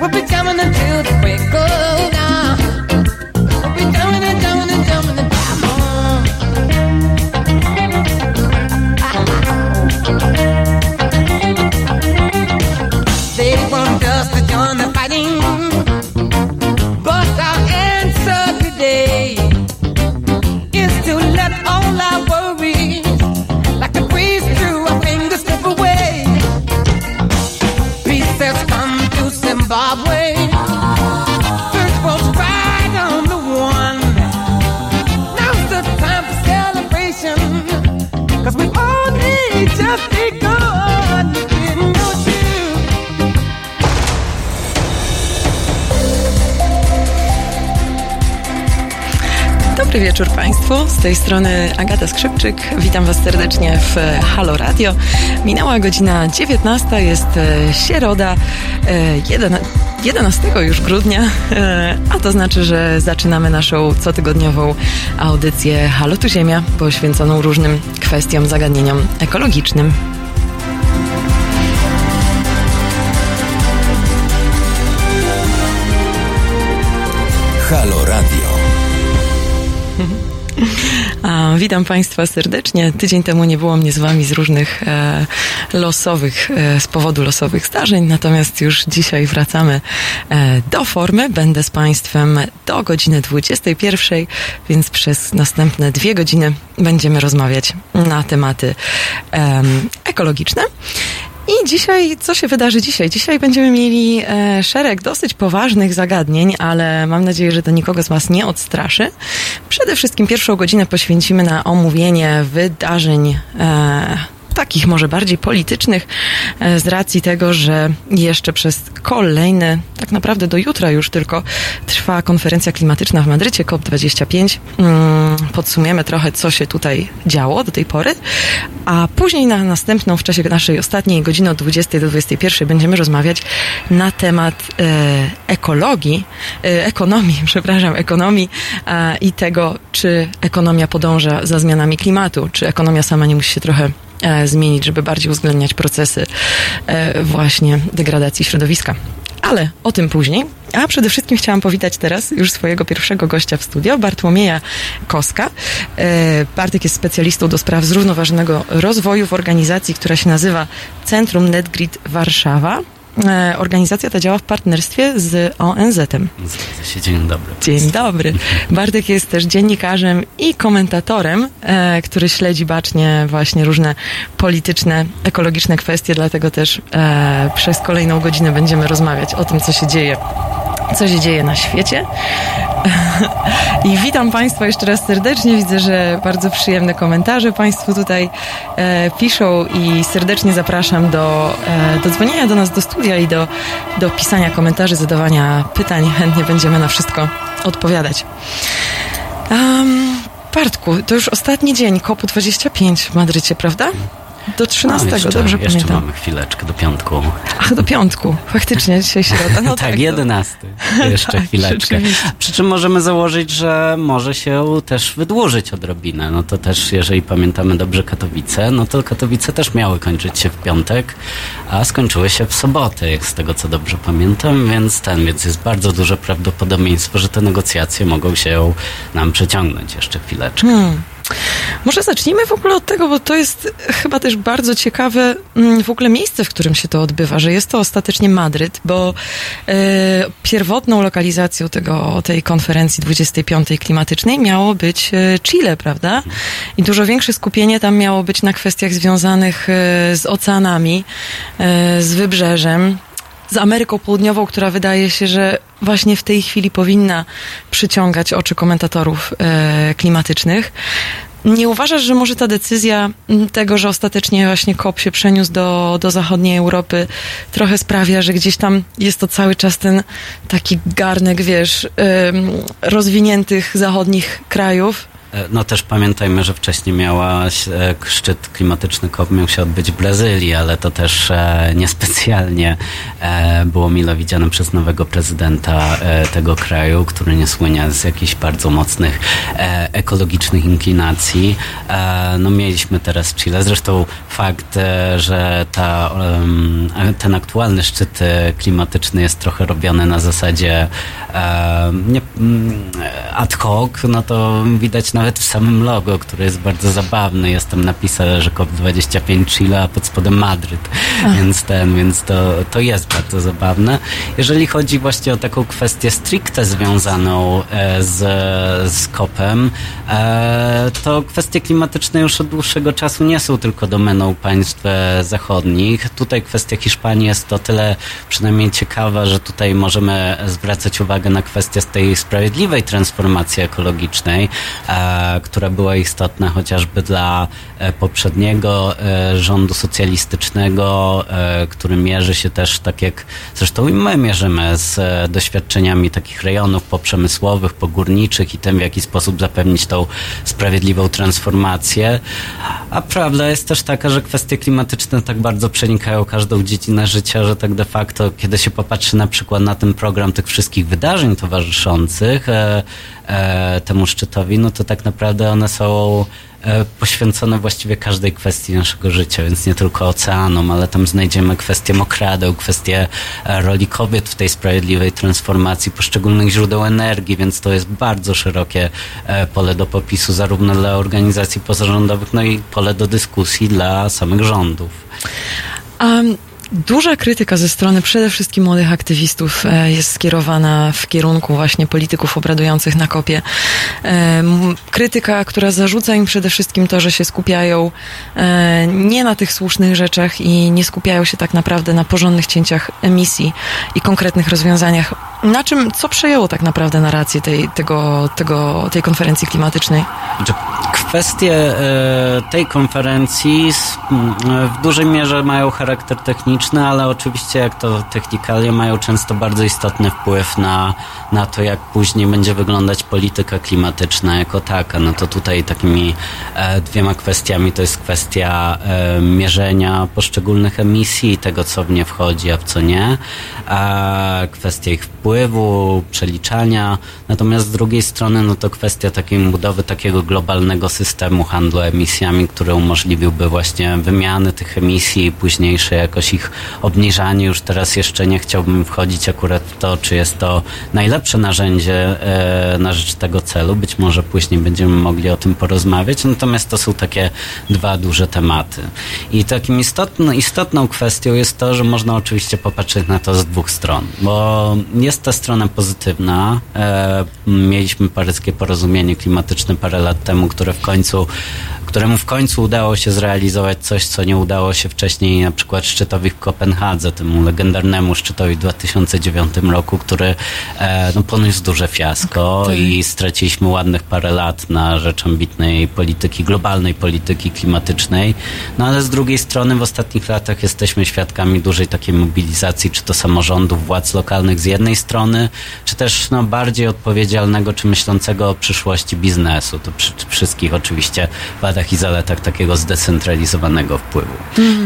We're becoming the dudes we go. Z tej strony Agata Skrzypczyk. Witam Was serdecznie w Halo Radio. Minęła godzina 19, jest e, środa, e, 11 11 już grudnia, e, a to znaczy, że zaczynamy naszą cotygodniową audycję Halo tu Ziemia, poświęconą różnym kwestiom, zagadnieniom ekologicznym. Halo Radio. Witam Państwa serdecznie. Tydzień temu nie było mnie z Wami z różnych e, losowych, e, z powodu losowych zdarzeń, natomiast już dzisiaj wracamy e, do formy. Będę z Państwem do godziny 21, więc przez następne dwie godziny będziemy rozmawiać na tematy em, ekologiczne. I dzisiaj, co się wydarzy dzisiaj? Dzisiaj będziemy mieli e, szereg dosyć poważnych zagadnień, ale mam nadzieję, że to nikogo z Was nie odstraszy. Przede wszystkim pierwszą godzinę poświęcimy na omówienie wydarzeń. E, takich może bardziej politycznych, e, z racji tego, że jeszcze przez kolejny, tak naprawdę do jutra już tylko, trwa konferencja klimatyczna w Madrycie, COP25. Mm, Podsumujemy trochę, co się tutaj działo do tej pory, a później na następną, w czasie naszej ostatniej godziny od 20 do 21 będziemy rozmawiać na temat e, ekologii, e, ekonomii, przepraszam, ekonomii e, i tego, czy ekonomia podąża za zmianami klimatu, czy ekonomia sama nie musi się trochę zmienić, żeby bardziej uwzględniać procesy e, właśnie degradacji środowiska. Ale o tym później. A przede wszystkim chciałam powitać teraz już swojego pierwszego gościa w studio, Bartłomieja Koska. E, Bartek jest specjalistą do spraw zrównoważonego rozwoju w organizacji, która się nazywa Centrum NetGrid Warszawa. E, Organizacja ta działa w partnerstwie z ONZ-em. Zgadza się, dzień dobry. Dzień dobry. Bartek jest też dziennikarzem i komentatorem, e, który śledzi bacznie właśnie różne polityczne, ekologiczne kwestie, dlatego też e, przez kolejną godzinę będziemy rozmawiać o tym, co się dzieje. Co się dzieje na świecie. I witam Państwa jeszcze raz serdecznie. Widzę, że bardzo przyjemne komentarze Państwo tutaj e, piszą i serdecznie zapraszam do, e, do dzwonienia do nas do studia i do, do pisania komentarzy, zadawania pytań. Chętnie będziemy na wszystko odpowiadać. Um, Bartku, to już ostatni dzień COP25 w Madrycie, prawda? Do 13, No, jeszcze, dobrze jeszcze pamiętam. mamy chwileczkę do piątku. Ach, do piątku. Faktycznie, dzisiaj środa. No tak, to- jedenasty. Jeszcze Tak, chwileczkę. Przy czym możemy założyć, że może się też wydłużyć odrobinę. No to też, jeżeli pamiętamy dobrze Katowice, no to Katowice też miały kończyć się w piątek, a skończyły się w sobotę, jak z tego co dobrze pamiętam, więc ten, więc jest bardzo duże prawdopodobieństwo, że te negocjacje mogą się nam przeciągnąć jeszcze chwileczkę. Hmm. Może zacznijmy w ogóle od tego, bo to jest chyba też bardzo ciekawe mm, w ogóle miejsce, w którym się to odbywa, że jest to ostatecznie Madryt, bo e, pierwotną lokalizacją tego, tej konferencji 25. klimatycznej miało być e, Chile, prawda? I dużo większe skupienie tam miało być na kwestiach związanych e, z oceanami, z wybrzeżem z Ameryką Południową, która wydaje się, że właśnie w tej chwili powinna przyciągać oczy komentatorów e, klimatycznych. Nie uważasz, że może ta decyzja tego, że ostatecznie właśnie COP się przeniósł do, do zachodniej Europy, trochę sprawia, że gdzieś tam jest to cały czas ten taki garnek, wiesz, rozwiniętych zachodnich krajów? E, no też pamiętajmy, że wcześniej miała się, szczyt klimatyczny COP miał się odbyć w Brazylii, ale to też e, niespecjalnie e, było mile widziane przez nowego prezydenta e, tego kraju, który nie słynie z jakichś bardzo mocnych e, ekologicznych inklinacji. E, no mieliśmy teraz Chile. Zresztą fakt, e, że ta, ten aktualny szczyt e, klimatyczny jest trochę robiony na zasadzie e, mm, ad hoc, no to widać nawet w samym logo, które jest bardzo zabawne. Jest tam napisane, że COP25 Chile, a pod spodem Madryt. Więc ten, więc to, to jest bardzo zabawne. Jeżeli chodzi właśnie o taką kwestię stricte związaną e, z, z COP-em, e, to kwestie klimatyczne już od dłuższego czasu nie są tylko domeną państw e, zachodnich. Tutaj kwestia Hiszpanii jest to tyle przynajmniej ciekawa, że tutaj możemy zwracać uwagę na kwestię tej sprawiedliwej transformacji ekologicznej, która była istotna chociażby dla e, poprzedniego e, rządu socjalistycznego, e, który mierzy się też tak jak zresztą i my mierzymy z e, doświadczeniami takich rejonów poprzemysłowych, pogórniczych i tym, w jaki sposób zapewnić tą sprawiedliwą transformację. A prawda jest też taka, że kwestie klimatyczne tak bardzo przenikają każdą dziedzinę życia, że tak de facto, kiedy się popatrzy na przykład na ten program tych wszystkich wydarzeń towarzyszących e, e, temu szczytowi, no to tak naprawdę one są e, poświęcone właściwie każdej kwestii naszego życia, więc nie tylko oceanom, ale tam znajdziemy kwestię mokradeł, kwestię e, roli kobiet w tej sprawiedliwej transformacji, poszczególnych źródeł energii, więc to jest bardzo szerokie e, pole do popisu zarówno dla organizacji pozarządowych, no i pole do dyskusji dla samych rządów. Um, Duża krytyka ze strony przede wszystkim młodych aktywistów e, jest skierowana w kierunku właśnie polityków obradujących na kopie. E, Krytyka, która zarzuca im przede wszystkim to, że się skupiają e, nie na tych słusznych rzeczach i nie skupiają się tak naprawdę na porządnych cięciach emisji i konkretnych rozwiązaniach. Na czym, co przejęło tak naprawdę narrację tej, tego, tego, tej konferencji klimatycznej? Znaczy, Kwestie e, tej konferencji s- m, e, w dużej mierze mają charakter techniczny, ale oczywiście jak to technikalia mają często bardzo istotny wpływ na, na to, jak później będzie wyglądać polityka klimatyczna jako taka. No to tutaj takimi e, dwiema kwestiami to jest kwestia e, mierzenia poszczególnych emisji tego, co w nie wchodzi, a w co nie, a kwestia ich wpływu, przeliczania. Natomiast z drugiej strony, no to kwestia takiej budowy takiego globalnego systemu handlu emisjami, który umożliwiłby właśnie wymianę tych emisji i późniejsze jakoś ich obniżanie. Już teraz jeszcze nie chciałbym wchodzić akurat w to, czy jest to najlepsze narzędzie e, na rzecz tego celu. Być może później będziemy mogli o tym porozmawiać. Natomiast to są takie dwa duże tematy. I takim istotną, istotną kwestią jest to, że można oczywiście popatrzeć na to z dwóch stron, bo jest ta strona pozytywna. E, mieliśmy paryskie porozumienie klimatyczne parę lat temu, które w końcu któremu w końcu udało się zrealizować coś, co nie udało się wcześniej na przykład szczytowi w Kopenhadze, temu legendarnemu szczytowi w 2009 roku, który e, no, poniósł duże fiasko Tak. i straciliśmy ładnych parę lat na rzecz ambitnej polityki, globalnej polityki klimatycznej. No ale z drugiej strony w ostatnich latach jesteśmy świadkami dużej takiej mobilizacji, czy to samorządów, władz lokalnych z jednej strony, czy też no, bardziej odpowiedzialnego, czy myślącego o przyszłości biznesu. To przy wszystkich oczywiście wadach i zaletach takiego zdecentralizowanego wpływu.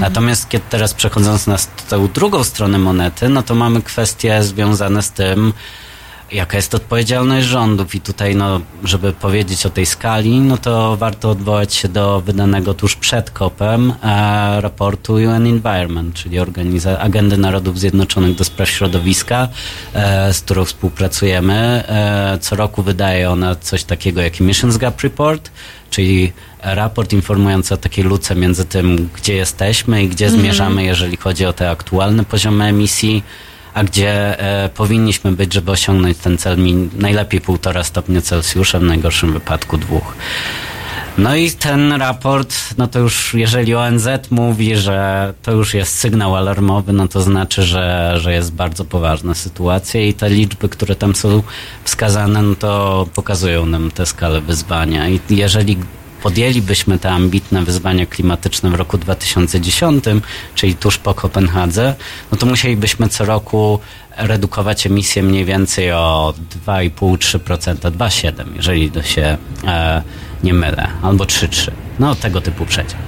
Natomiast kiedy teraz przechodząc na tę drugą stronę monety, no to mamy kwestie związane z tym, jaka jest odpowiedzialność rządów i tutaj, no, żeby powiedzieć o tej skali, no to warto odwołać się do wydanego tuż przed COP-em e, raportu UN Environment, czyli Organiza- Agendy Narodów Zjednoczonych do spraw środowiska, e, z którą współpracujemy. E, co roku wydaje ona coś takiego jak Emissions Gap Report, czyli raport informujący o takiej luce między tym, gdzie jesteśmy i gdzie zmierzamy, jeżeli chodzi o te aktualne poziomy emisji a gdzie e, powinniśmy być, żeby osiągnąć ten cel najlepiej 1,5 stopnia Celsjusza, w najgorszym wypadku dwóch. No i ten raport, no to już jeżeli ONZ mówi, że to już jest sygnał alarmowy, no to znaczy, że, że jest bardzo poważna sytuacja i te liczby, które tam są wskazane, no to pokazują nam tę skalę wyzwania. I jeżeli podjęlibyśmy te ambitne wyzwania klimatyczne w roku 2010, czyli tuż po Kopenhadze, no to musielibyśmy co roku redukować emisję mniej więcej o 2,5-3%, 2,7%, jeżeli to się e, nie mylę, albo 3-3. No, tego typu przedział.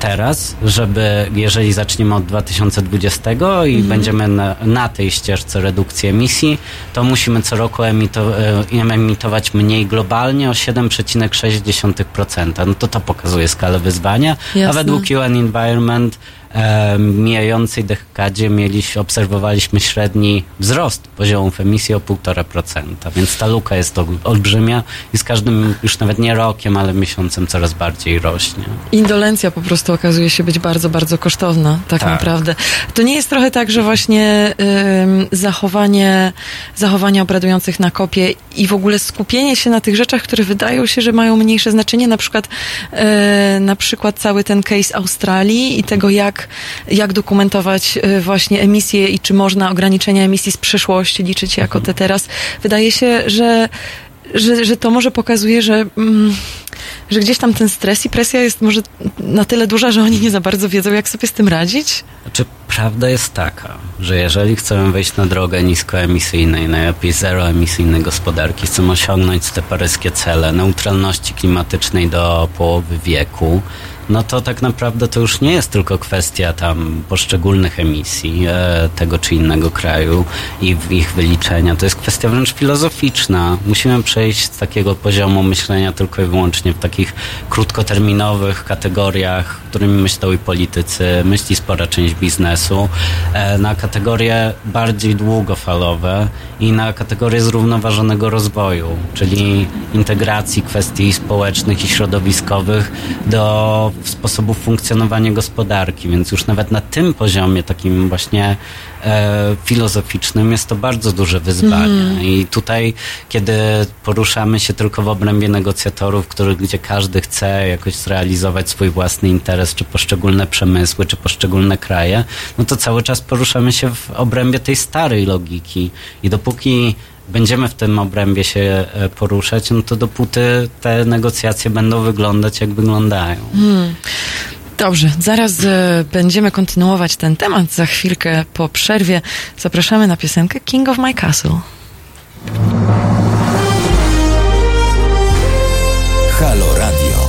Teraz, żeby, jeżeli zaczniemy od 2020 i mhm. będziemy na, na, tej ścieżce redukcji emisji, to musimy co roku emito, e, emitować mniej globalnie o 7,6%. No to to pokazuje skalę wyzwania, Jasne. a według UN Environment mijającej dekadzie mieliśmy, obserwowaliśmy średni wzrost poziomów emisji o 1,5%, więc ta luka jest olbrzymia i z każdym już nawet nie rokiem, ale miesiącem coraz bardziej rośnie. Indolencja po prostu okazuje się być bardzo, bardzo kosztowna, tak, tak. naprawdę. To nie jest trochę tak, że właśnie y, zachowanie, zachowanie obradujących na kopie i w ogóle skupienie się na tych rzeczach, które wydają się, że mają mniejsze znaczenie, na przykład, y, na przykład cały ten case Australii i tego, jak, jak dokumentować y, właśnie emisje i czy można ograniczenia emisji z przeszłości liczyć jako te teraz. Wydaje się, że że, że to może pokazuje, że, mm, że gdzieś tam ten stres i presja jest może na tyle duża, że oni nie za bardzo wiedzą, jak sobie z tym radzić? Znaczy, prawda jest taka, że jeżeli chcemy wejść na drogę niskoemisyjnej, najlepiej zeroemisyjnej gospodarki, chcemy osiągnąć te paryskie cele neutralności klimatycznej do połowy wieku, no to tak naprawdę to już nie jest tylko kwestia tam poszczególnych emisji e, tego czy innego kraju i ich wyliczenia. To jest kwestia wręcz filozoficzna. Musimy przejść z takiego poziomu myślenia tylko i wyłącznie w takich krótkoterminowych kategoriach, którymi myślą i politycy, myśli spora część biznesu, e, na kategorie bardziej długofalowe i na kategorie zrównoważonego rozwoju, czyli integracji kwestii społecznych i środowiskowych do sposobów funkcjonowania gospodarki, więc już nawet na tym poziomie takim właśnie e, filozoficznym jest to bardzo duże wyzwanie. Mm. I tutaj, kiedy poruszamy się tylko w obrębie negocjatorów, który, gdzie każdy chce jakoś zrealizować swój własny interes, czy poszczególne przemysły, czy poszczególne kraje, no to cały czas poruszamy się w obrębie tej starej logiki. I dopóki będziemy w tym obrębie się e, poruszać, no to dopóty te negocjacje będą wyglądać, jak wyglądają. Hmm. Dobrze, zaraz e, będziemy kontynuować ten temat. Za chwilkę po przerwie zapraszamy na piosenkę King of My Castle.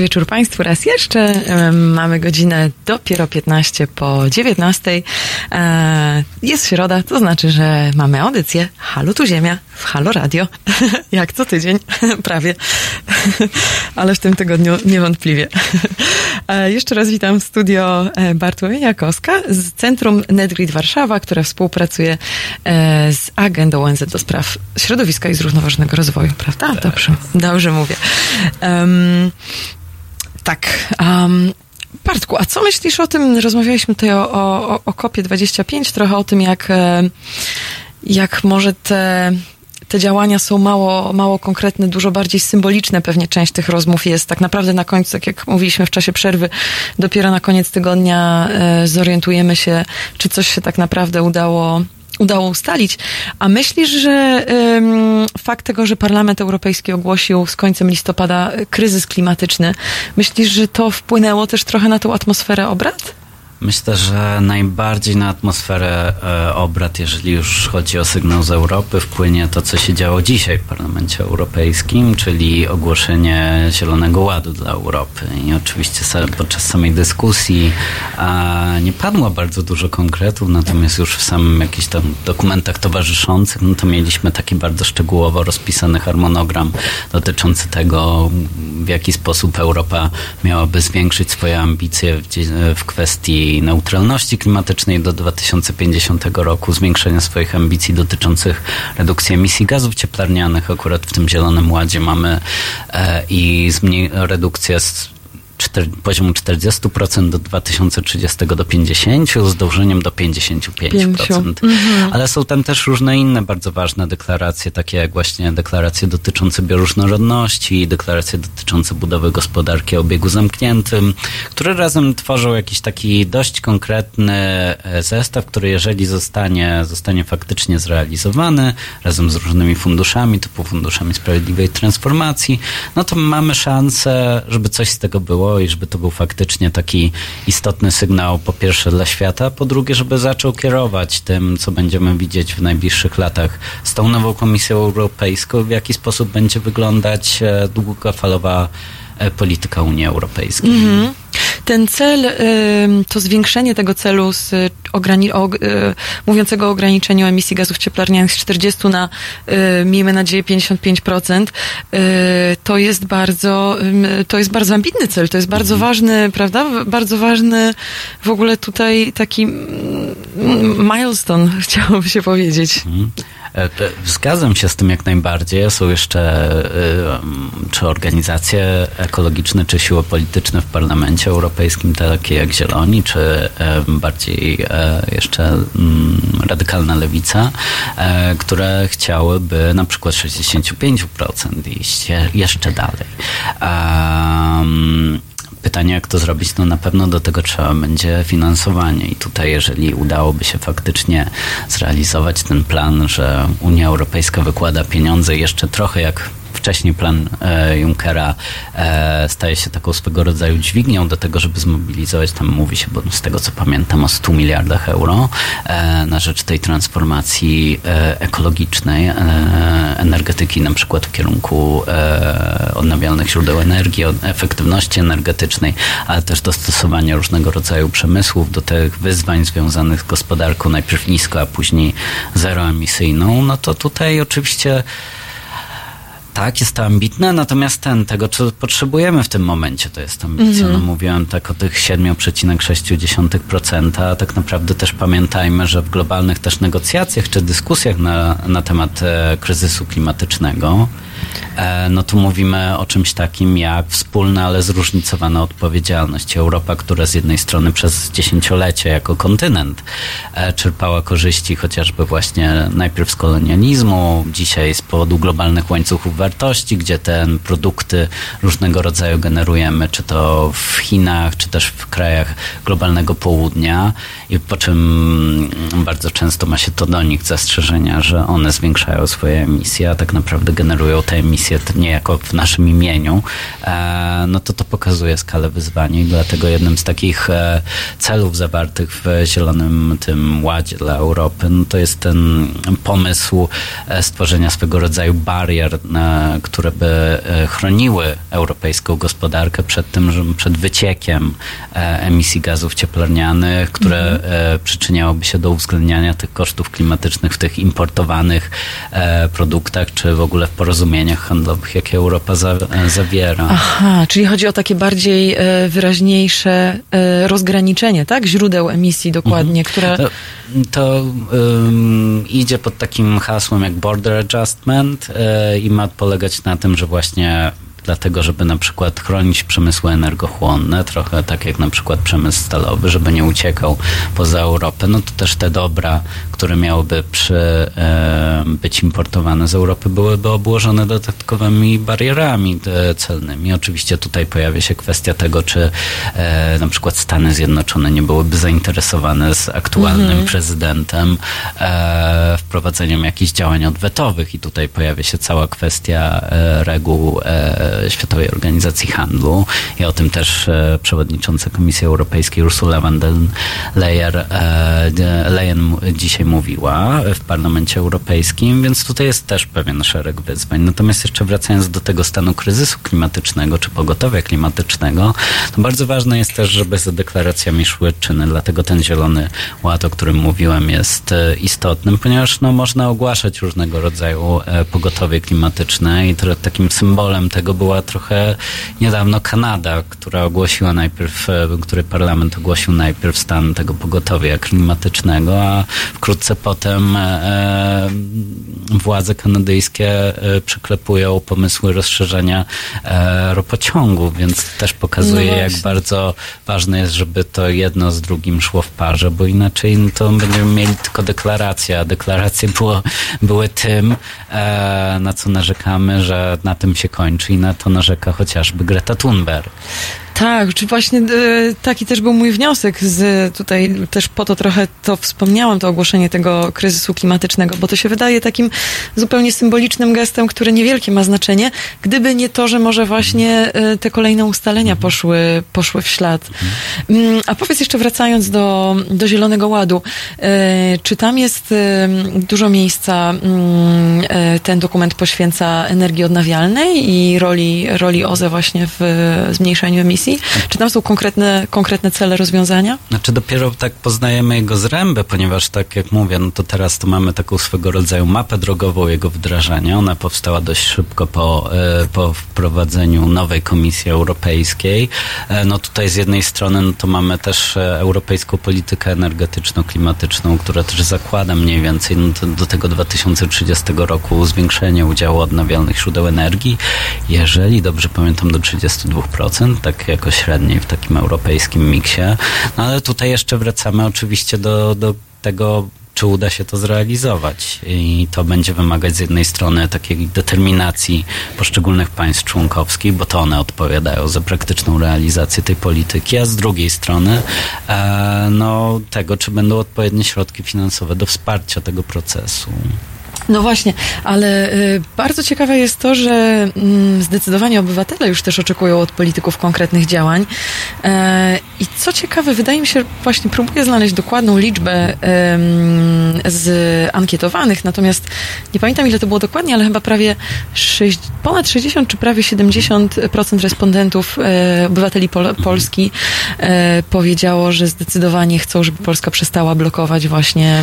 Wieczór Państwu raz jeszcze. Mamy godzinę dopiero 15 po 19. E, Jest środa, to znaczy, że mamy audycję Halo tu Ziemia w Halo Radio. Jak co tydzień, prawie. Ale w tym tygodniu niewątpliwie. E, Jeszcze raz witam w studio e, Bartłomieja Koska z Centrum NetGrid Warszawa, która współpracuje z Agendą ONZ do spraw środowiska i zrównoważonego rozwoju, prawda? Dobrze, dobrze mówię. Tak. Um, Bartku, a co myślisz o tym? Rozmawialiśmy tutaj o, o, o- kopie 25, trochę o tym, jak, jak może te, te działania są mało, mało konkretne, dużo bardziej symboliczne. Pewnie część tych rozmów jest tak naprawdę na końcu, tak jak mówiliśmy w czasie przerwy, dopiero na koniec tygodnia e, zorientujemy się, czy coś się tak naprawdę udało udało ustalić. A myślisz, że ym, fakt tego, że Parlament Europejski ogłosił z końcem listopada y, kryzys klimatyczny, myślisz, że to wpłynęło też trochę na tą atmosferę obrad? Myślę, że najbardziej na atmosferę e, obrad, jeżeli już chodzi o sygnał z Europy, wpłynie to, co się działo dzisiaj w Parlamencie Europejskim, czyli ogłoszenie Zielonego Ładu dla Europy. I oczywiście podczas samej dyskusji nie padło bardzo dużo konkretów, natomiast już w samym jakichś tam dokumentach towarzyszących, no to mieliśmy taki bardzo szczegółowo rozpisany harmonogram dotyczący tego, w jaki sposób Europa miałaby zwiększyć swoje ambicje w, dzie- neutralności klimatycznej do 2050 roku, zwiększenia swoich ambicji dotyczących redukcji emisji gazów cieplarnianych. Akurat w tym Zielonym Ładzie mamy e, i redukcję z czter, poziomu 40% do 2030 do 50%, z dążeniem do 55%. Ale są tam też różne inne bardzo ważne deklaracje, takie jak właśnie deklaracje dotyczące bioróżnorodności, deklaracje dotyczące budowy gospodarki o obiegu zamkniętym, które razem tworzą jakiś taki dość konkretny e, zestaw, który jeżeli zostanie, zostanie faktycznie zrealizowany razem z różnymi funduszami, typu funduszami sprawiedliwej transformacji, no to mamy szansę, żeby coś z tego było i żeby to był faktycznie taki istotny sygnał po pierwsze dla świata, po drugie, żeby zaczął kierować tym, co będziemy widzieć w najbliższych latach z tą nową Komisją Europejską, w jaki sposób będzie wyglądać e, długofalowa polityka Unii Europejskiej. Ten cel, to zwiększenie tego celu z ograni- o, y, mówiącego o ograniczeniu emisji gazów cieplarnianych z 40 na, y, miejmy nadzieję, 55%, y, to jest bardzo, to jest bardzo ambitny cel, to jest bardzo ważny, prawda? Bardzo ważny w ogóle tutaj taki mm, milestone, chciałoby się powiedzieć. Mhm. E, zgadzam się z tym jak najbardziej. Są jeszcze czy organizacje ekologiczne, czy siły polityczne w Parlamencie Europejskim, takie jak Zieloni, czy bardziej jeszcze mm, radykalna lewica, które chciałyby na przykład 65% iść jeszcze dalej. Um, pytanie, jak to zrobić, no na pewno do tego trzeba będzie finansowanie. I tutaj, jeżeli udałoby się faktycznie zrealizować ten plan, że Unia Europejska wykłada pieniądze jeszcze trochę jak wcześniej plan e, Junckera e, staje się taką swego rodzaju dźwignią do tego, żeby zmobilizować, tam mówi się, bo z tego co pamiętam, o 100 miliardach euro e, na rzecz tej transformacji ekologicznej energetyki, na przykład w kierunku odnawialnych źródeł energii, efektywności energetycznej, ale też dostosowania różnego rodzaju przemysłów do tych wyzwań związanych z gospodarką, najpierw nisko, a później zeroemisyjną, no to tutaj oczywiście tak, jest to ambitne, natomiast ten, tego, co potrzebujemy w tym momencie, to jest ambicja. Mm -hmm. No, mówiłem tak o tych 7,6%, a tak naprawdę też pamiętajmy, że w globalnych też negocjacjach czy dyskusjach na, na temat e, kryzysu klimatycznego, no tu mówimy o czymś takim jak wspólna, ale zróżnicowana odpowiedzialność. Europa, która z jednej strony przez dziesięciolecie jako kontynent e, czerpała korzyści chociażby właśnie najpierw z kolonializmu, dzisiaj z powodu globalnych łańcuchów wartości, gdzie te produkty różnego rodzaju generujemy, czy to w Chinach, czy też w krajach globalnego południa i po czym bardzo często ma się to do nich zastrzeżenia, że one zwiększają swoje emisje, a tak naprawdę generują te emisje niejako w naszym imieniu, e, no to to pokazuje skalę wyzwania i dlatego jednym z takich e, celów zawartych w Zielonym tym Ładzie dla Europy, no to jest ten pomysł e, stworzenia swego rodzaju barier, które by chroniły europejską gospodarkę przed tym, przed wyciekiem emisji gazów cieplarnianych, które mhm. przyczyniałoby się do uwzględniania tych kosztów klimatycznych w tych importowanych produktach, czy w ogóle w porozumieniach porozumieniach handlowych, jakie Europa za, e, zawiera. Aha, czyli chodzi o takie bardziej e, wyraźniejsze e, rozgraniczenie, tak? Źródeł emisji dokładnie, mhm. które... To, to um, idzie pod takim hasłem jak border adjustment i ma polegać na tym, że właśnie dlatego, żeby na przykład chronić przemysły energochłonne, trochę tak jak na przykład przemysł stalowy, żeby nie uciekał poza Europę, no to też te dobra, które miałyby przy, e, być importowane z Europy, byłyby obłożone dodatkowymi barierami e, celnymi. Oczywiście tutaj pojawia się kwestia tego, czy e, na przykład Stany Zjednoczone nie byłyby zainteresowane z aktualnym mhm. prezydentem e, wprowadzeniem jakichś działań odwetowych i tutaj pojawia się cała kwestia e, reguł e, Światowej Organizacji Handlu i o tym też e, przewodnicząca Komisji Europejskiej Ursula von der Leyen, e, Leyen dzisiaj mówiła w Parlamencie Europejskim, więc tutaj jest też pewien szereg wyzwań. Natomiast jeszcze wracając do tego stanu kryzysu klimatycznego czy pogotowia klimatycznego, to bardzo ważne jest też, żeby za deklaracjami szły czyny. Dlatego ten zielony ład, o którym mówiłem, jest e, istotnym, ponieważ no, można ogłaszać różnego rodzaju pogotowie klimatyczne i takim symbolem tego była trochę niedawno Kanada, która ogłosiła najpierw, e, który parlament ogłosił najpierw stan tego pogotowia klimatycznego, a wkrótce potem e, e władze kanadyjskie przyklepują pomysły rozszerzenia ropociągu, więc też pokazuje, no jak bardzo ważne jest, żeby to jedno z drugim szło w parze, bo inaczej no to będziemy mieli tylko deklaracje, a deklaracje było, były tym, na co narzekamy, że na tym się kończy i na to narzeka chociażby Greta Thunberg. Tak, czy właśnie e, taki też był mój wniosek z tutaj też po to trochę to wspomniałam, to ogłoszenie tego kryzysu klimatycznego, bo to się wydaje takim zupełnie symbolicznym gestem, który niewielkie ma znaczenie, gdyby nie to, że może właśnie e, te kolejne ustalenia poszły, poszły w ślad. Mm, a powiedz jeszcze wracając do, do Zielonego Ładu, e, czy tam jest dużo miejsca, mm, ten dokument poświęca energii odnawialnej i roli, roli OZE właśnie w zmniejszaniu emisji? Czy tam są konkretne, konkretne cele rozwiązania? Znaczy dopiero tak poznajemy jego zręby, ponieważ tak jak mówię, no to teraz to mamy taką swego rodzaju mapę drogową jego wdrażania. Ona powstała dość szybko po, e, po wprowadzeniu nowej Komisji Europejskiej. E, no tutaj z jednej strony no to mamy też e, europejską politykę energetyczno-klimatyczną, która też zakłada mniej więcej no do tego 2030 roku zwiększenie udziału odnawialnych źródeł energii, jeżeli dobrze pamiętam do 32%, tak jako średniej w takim europejskim miksie. No ale tutaj jeszcze wracamy oczywiście do, do tego czy uda się to zrealizować. I to będzie wymagać z jednej strony takiej determinacji poszczególnych państw członkowskich, bo to one odpowiadają za praktyczną realizację tej polityki, a z drugiej strony e, no, tego, czy będą odpowiednie środki finansowe do wsparcia tego procesu. No właśnie, ale y, bardzo ciekawe jest to, że y, zdecydowanie obywatele już też oczekują od polityków konkretnych działań. E, I co ciekawe, wydaje mi się, właśnie próbuję znaleźć dokładną liczbę z ankietowanych, natomiast nie pamiętam ile to było dokładnie, ale chyba prawie 6, ponad 60 czy prawie 70% respondentów e, obywateli Pol Polski e, powiedziało, że zdecydowanie chcą, żeby Polska przestała blokować właśnie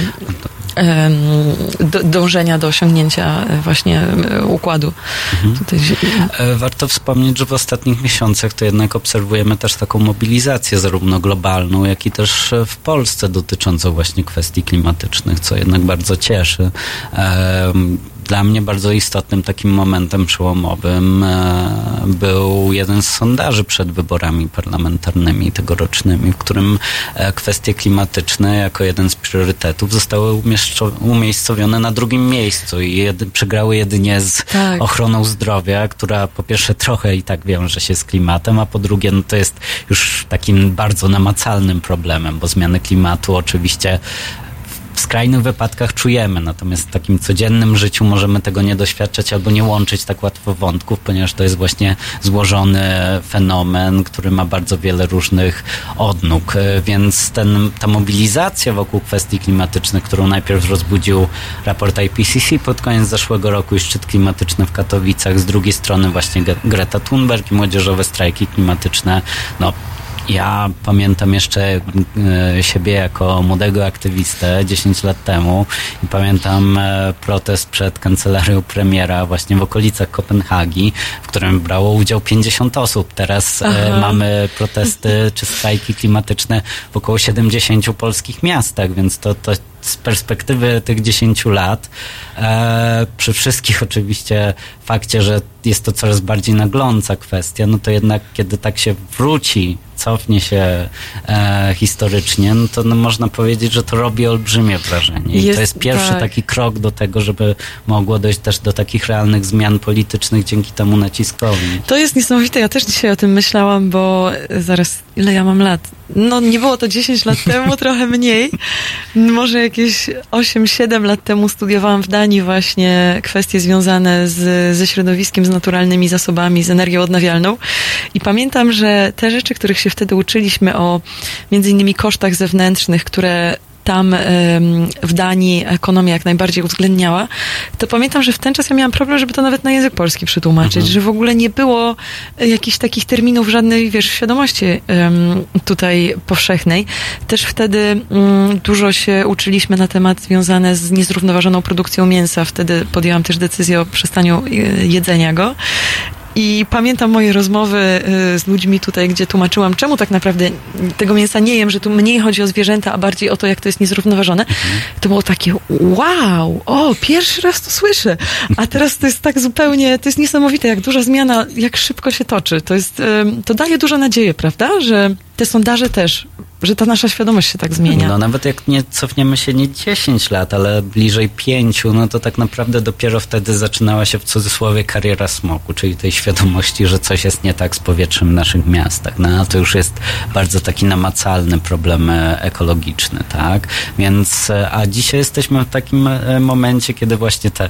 do, dążenia do osiągnięcia e, właśnie e, układu. Mhm. Tutaj... E, warto wspomnieć, że w ostatnich miesiącach to jednak obserwujemy też taką mobilizację zarówno globalną, jak i też w Polsce dotyczącą właśnie kwestii klimatycznych, co jednak bardzo cieszy dla mnie bardzo istotnym takim momentem przełomowym e, był jeden z sondaży przed wyborami parlamentarnymi tegorocznymi, w którym e, kwestie klimatyczne jako jeden z priorytetów zostały umiejscowione na drugim miejscu i jedy, przegrały jedynie z tak. ochroną zdrowia, która po pierwsze trochę i tak wiąże się z klimatem, a po drugie no to jest już takim bardzo namacalnym problemem, bo zmiany klimatu oczywiście skrajnych wypadkach czujemy, natomiast w takim codziennym życiu możemy tego nie doświadczać albo nie łączyć tak łatwo wątków, ponieważ to jest właśnie złożony fenomen, który ma bardzo wiele różnych odnóg, e, więc ten, ta mobilizacja wokół kwestii klimatycznych, którą najpierw rozbudził raport IPCC pod koniec zeszłego roku i szczyt klimatyczny w Katowicach, z drugiej strony właśnie Greta Thunberg i młodzieżowe strajki klimatyczne, no ja pamiętam jeszcze e, siebie jako młodego aktywistę 10 lat temu i pamiętam e, protest przed kancelarią premiera właśnie w okolicach Kopenhagi, w którym brało udział 50 osób. Teraz e, Aha. mamy protesty czy strajki klimatyczne w około 70 polskich miastach, więc to, to z perspektywy tych 10 lat, e, przy wszystkich oczywiście fakcie, że jest to coraz bardziej nagląca kwestia, no to jednak kiedy tak się wróci, cofnie się e, historycznie, no to no, można powiedzieć, że to robi olbrzymie wrażenie. I jest, to jest pierwszy tak. taki krok do tego, żeby mogło dojść też do takich realnych zmian politycznych dzięki temu naciskowi. To jest niesamowite. Ja też dzisiaj o tym myślałam, bo zaraz, ile ja mam lat? No nie było to 10 lat temu, trochę mniej. Może jakieś 8-7 lat temu studiowałam w Danii właśnie kwestie związane z, ze środowiskiem, z naturalnymi zasobami, z energią odnawialną. I pamiętam, że te rzeczy, których się wtedy uczyliśmy o między innymi kosztach zewnętrznych, które tam w Danii ekonomia jak najbardziej uwzględniała, to pamiętam, że w ten czas ja miałam problem, żeby to nawet na język polski przetłumaczyć, mhm. że w ogóle nie było jakichś takich terminów, żadnej, wiesz, świadomości tutaj powszechnej. Też wtedy mm, dużo się uczyliśmy na temat związane z niezrównoważoną produkcją mięsa. Wtedy podjęłam też decyzję o przestaniu e, jedzenia go. I pamiętam moje rozmowy y, z ludźmi tutaj, gdzie tłumaczyłam, czemu tak naprawdę tego mięsa nie jem, że tu mniej chodzi o zwierzęta, a bardziej o to, jak to jest niezrównoważone. To było takie, wow, o, pierwszy raz to słyszę. A teraz to jest tak zupełnie, to jest niesamowite, jak duża zmiana, jak szybko się toczy. To jest, to daje dużo nadzieję, prawda, że te sondaże też, że ta nasza świadomość się tak zmienia. No nawet jak nie cofniemy się nie 10 lat, ale bliżej 5, no to tak naprawdę dopiero wtedy zaczynała się w cudzysłowie kariera smoku, czyli tej świadomości, że coś jest nie tak z powietrzem w naszych miastach. No to już jest bardzo taki namacalny problem e, ekologiczny, tak? Więc, e, a dzisiaj jesteśmy w takim e, momencie, kiedy właśnie te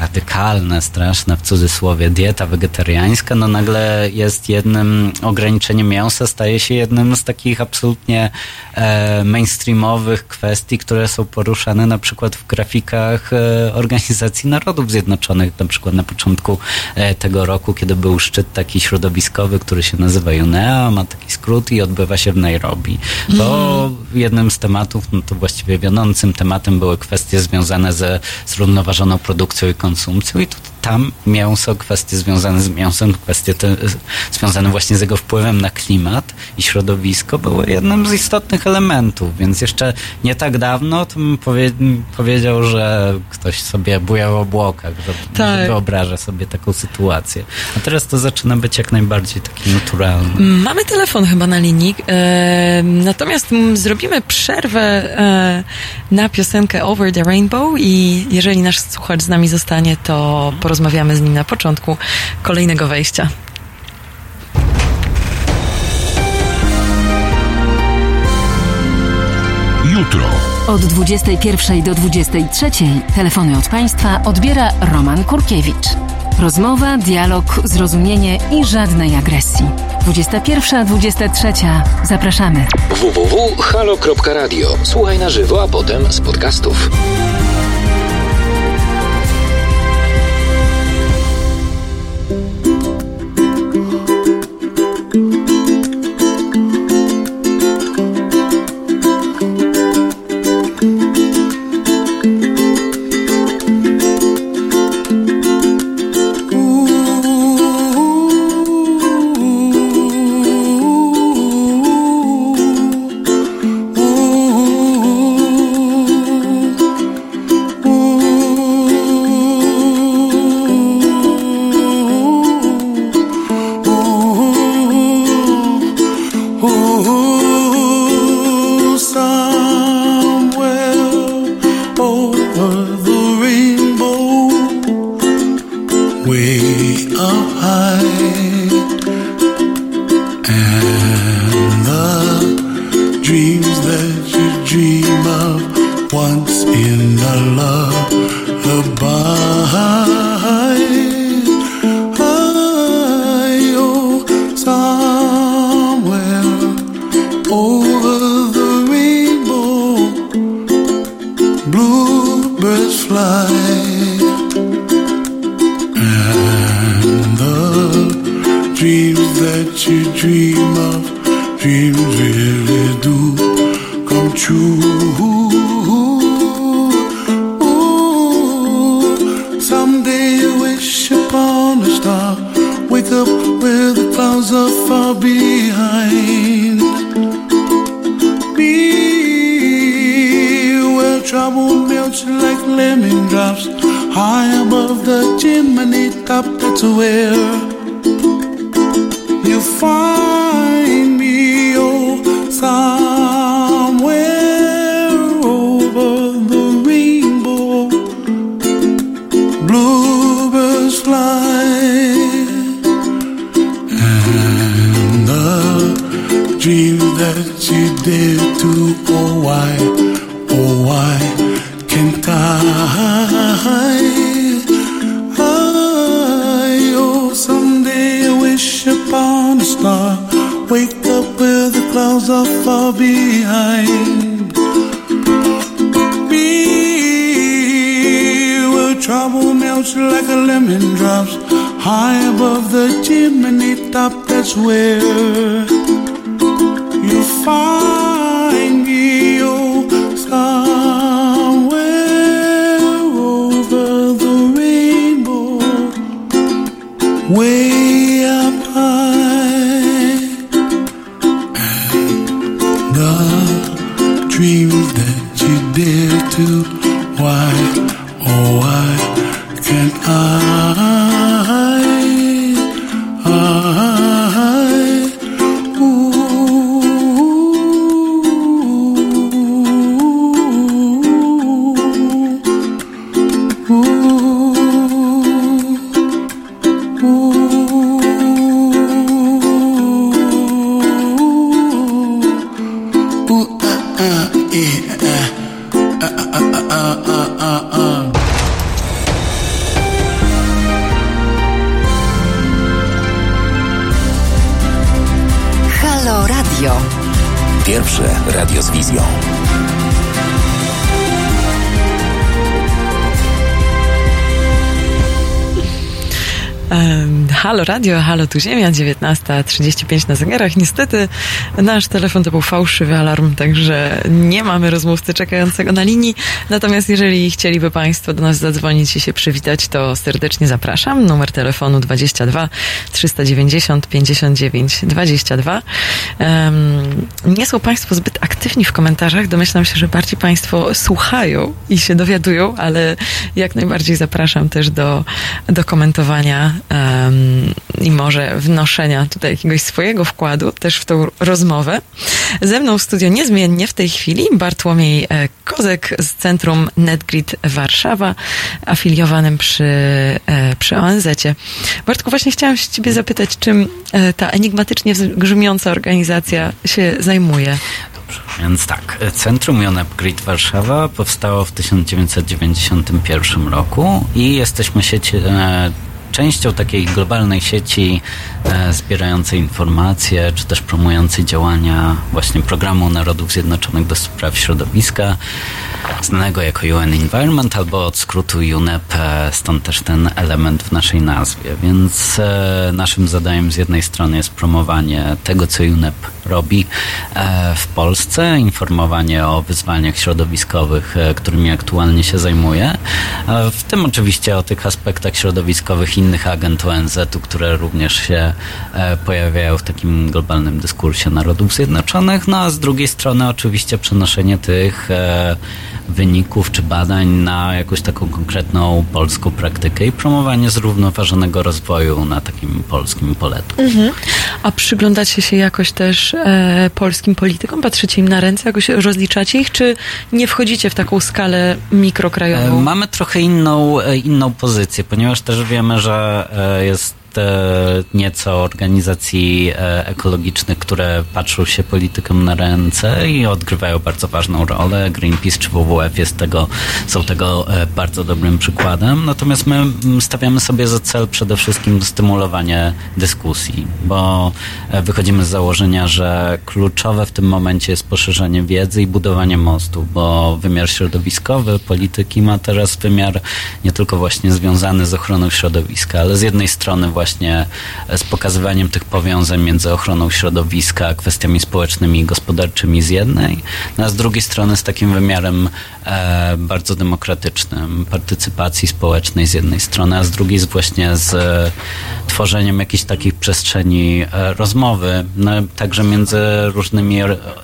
radykalne, straszne w cudzysłowie dieta wegetariańska, no nagle jest jednym ograniczeniem mięsa, staje się jednym z takich absolutnie e, mainstreamowych kwestii, które są poruszane na przykład w grafikach e, Organizacji Narodów Zjednoczonych, na przykład na początku e, tego roku, kiedy był szczyt taki środowiskowy, który się nazywa UNEA, ma taki skrót i odbywa się w Nairobi. To jednym z tematów, no to właściwie wiodącym tematem były kwestie związane ze zrównoważoną produkcją i konsumpcją i to tam mięso, kwestie związane z mięsem, kwestie te, związane właśnie z jego wpływem na klimat i środowisko były jednym z istotnych elementów, więc jeszcze nie tak dawno to bym powie, powiedział, że ktoś sobie bujał w obłokach, że, Tak. że wyobraża sobie taką sytuację. A teraz to zaczyna być jak najbardziej takie naturalne. Mamy telefon chyba na linii, e, natomiast zrobimy przerwę e, na piosenkę Over the Rainbow i jeżeli nasz słuchacz z nami zostanie, to porozmawiamy z nim na początku kolejnego wejścia. Jutro. Od 21 do 23 telefony od Państwa odbiera Roman Kurkiewicz. Rozmowa, dialog, zrozumienie i żadnej agresji. 21-23. Zapraszamy. www.halo.radio. Słuchaj na żywo, a potem z podcastów. Behind be where trouble melts like a lemon drops high above the chimney top. That's where you find Halo Radio, halo tu Ziemia, 19.35 na zegarach. Niestety nasz telefon to był fałszywy alarm, także nie mamy rozmówcy czekającego na linii. Natomiast jeżeli chcieliby Państwo do nas zadzwonić i się przywitać, to serdecznie zapraszam. Numer telefonu 22 390 59 22. Um, nie są Państwo zbyt aktywni w komentarzach. Domyślam się, że bardziej Państwo słuchają i się dowiadują, ale jak najbardziej zapraszam też do, do komentowania um, i może wnoszenia tutaj jakiegoś swojego wkładu też w tą rozmowę. Ze mną w studio niezmiennie w tej chwili Bartłomiej e, Kozek z Centrum NetGrid Warszawa, afiliowanym przy, e, przy ONZ-cie. Bartku, właśnie chciałam się ciebie zapytać, czym e, ta enigmatycznie grzmiąca organizacja się zajmuje? Więc tak, Centrum UNEP Warszawa powstało w 1991 roku i jesteśmy sieci, częścią takiej globalnej sieci e, zbierającej informacje, czy też promującej działania właśnie Programu Narodów Zjednoczonych do spraw środowiska, znanego jako UN Environment albo od skrótu UNEP, stąd też ten element w naszej nazwie. Więc e, naszym zadaniem z jednej strony jest promowanie tego, co UNEP robi e, w Polsce, informowanie o wyzwaniach środowiskowych, e, którymi aktualnie się zajmuje, w tym oczywiście o tych aspektach środowiskowych innych agent ONZ-u, które również się pojawiają w takim globalnym dyskursie Narodów Zjednoczonych, no a z drugiej strony oczywiście przenoszenie tych wyników czy badań na jakąś taką konkretną polską praktykę i promowanie zrównoważonego rozwoju na takim polskim poletku. Mhm. A przyglądacie się jakoś też e, polskim politykom? Patrzycie im na ręce, jakoś rozliczacie ich, czy nie wchodzicie w taką skalę mikrokrajową? E, mamy trochę inną, e, inną pozycję, ponieważ też wiemy, że e, jest nieco organizacji e, ekologicznych, które patrzą się politykom na ręce i odgrywają bardzo ważną rolę. Greenpeace czy WWF jest tego, są tego e, bardzo dobrym przykładem. Natomiast my stawiamy sobie za cel przede wszystkim stymulowanie dyskusji, bo wychodzimy z założenia, że kluczowe w tym momencie jest poszerzenie wiedzy i budowanie mostu, bo wymiar środowiskowy polityki ma teraz wymiar nie tylko właśnie związany z ochroną środowiska, ale z jednej strony właśnie właśnie z pokazywaniem tych powiązań między ochroną środowiska, kwestiami społecznymi i gospodarczymi z jednej, no a z drugiej strony z takim wymiarem e, bardzo demokratycznym, partycypacji społecznej z jednej strony, a z drugiej z właśnie z e, tworzeniem jakichś takich przestrzeni e, rozmowy, no, także między różnymi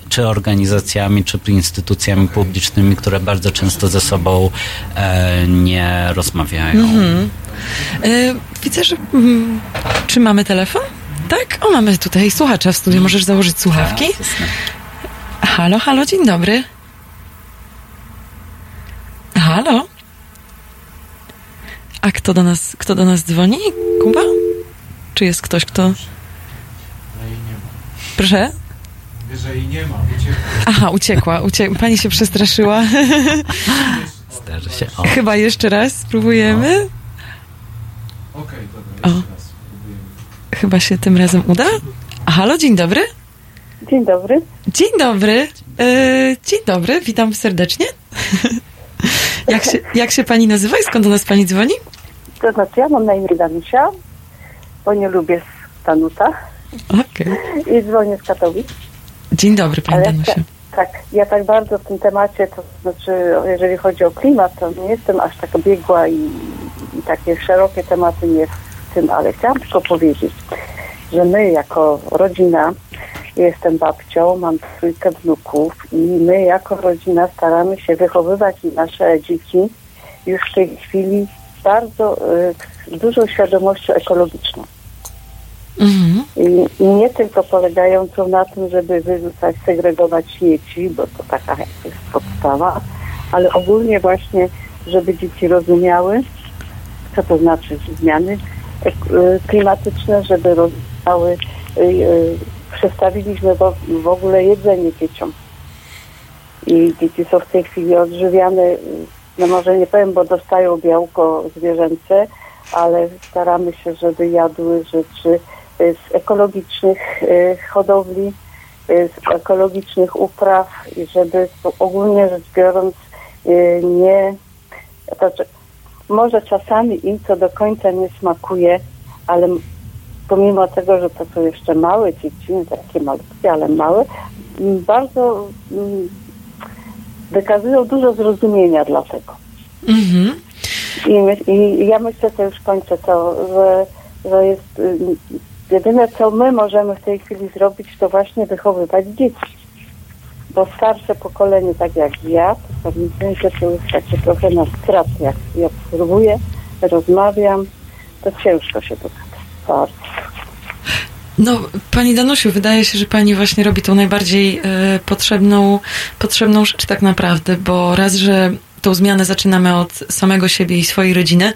czy organizacjami, czy instytucjami publicznymi, które bardzo często ze sobą e, nie rozmawiają. Mm -hmm. Widzę, że. Mm, czy mamy telefon? Tak? O, mamy tutaj słuchacza w studiu. Możesz założyć słuchawki? Tak, halo, halo, dzień dobry. Halo? A kto do nas, kto do nas dzwoni? Kuba? Czy jest ktoś, kto... Proszę? że jej nie ma, uciekła. Aha, uciekła. Uciek... Pani się przestraszyła. Zdarzy się. O. Chyba jeszcze raz spróbujemy. No. Okej, okay, dobra, jeszcze raz Chyba się tym razem uda. Halo, dzień dobry. Dzień dobry. Dzień dobry. E, dzień dobry, witam serdecznie. jak, się, jak się pani nazywa i skąd do nas pani dzwoni? To znaczy, ja mam na imię Danusia, bo nie lubię Stanuta. Okej. Okay. I dzwonię z Katowic. Dzień dobry, pani Danusia. Tak, ja tak bardzo w tym temacie, to znaczy, jeżeli chodzi o klimat, to nie jestem aż tak biegła i i takie szerokie tematy nie w tym, ale chciałam tylko powiedzieć, że my jako rodzina, jestem babcią, mam trójkę wnuków i my jako rodzina staramy się wychowywać nasze dzieci już w tej chwili bardzo y, dużą świadomością ekologiczną. Mhm. I, I, nie tylko polegającą na tym, żeby wyrzucać, segregować śmieci, bo to taka jest podstawa, ale ogólnie właśnie, żeby dzieci rozumiały, co to znaczy zmiany e, klimatyczne, żeby rozwijały, e, e, przestawiliśmy w ogóle jedzenie dzieciom. I dzieci są w tej chwili odżywiane, no może nie powiem, bo dostają białko zwierzęce, ale staramy się, żeby jadły rzeczy z ekologicznych hodowli, y, z ekologicznych upraw i żeby ogólnie rzecz biorąc y, nie, to, znaczy, może czasami im to do końca nie smakuje, ale pomimo tego, że to są jeszcze małe dzieci, takie malutkie, ale małe, bardzo wykazują dużo zrozumienia dla tego. Mhm. I, my, I, ja myślę, to już kończę to, że, że jest y, jedyne, co my możemy w tej chwili zrobić, to właśnie wychowywać dzieci. Bo starsze pokolenie, tak jak ja, to że to jest takie trochę na strat, jak ja obserwuję, rozmawiam, to ciężko się dogada. Bardzo. No, pani Danusiu, wydaje się, że pani właśnie robi tą najbardziej e, potrzebną, potrzebną rzecz tak naprawdę, bo raz, że tą zmianę zaczynamy od samego siebie i swojej rodziny,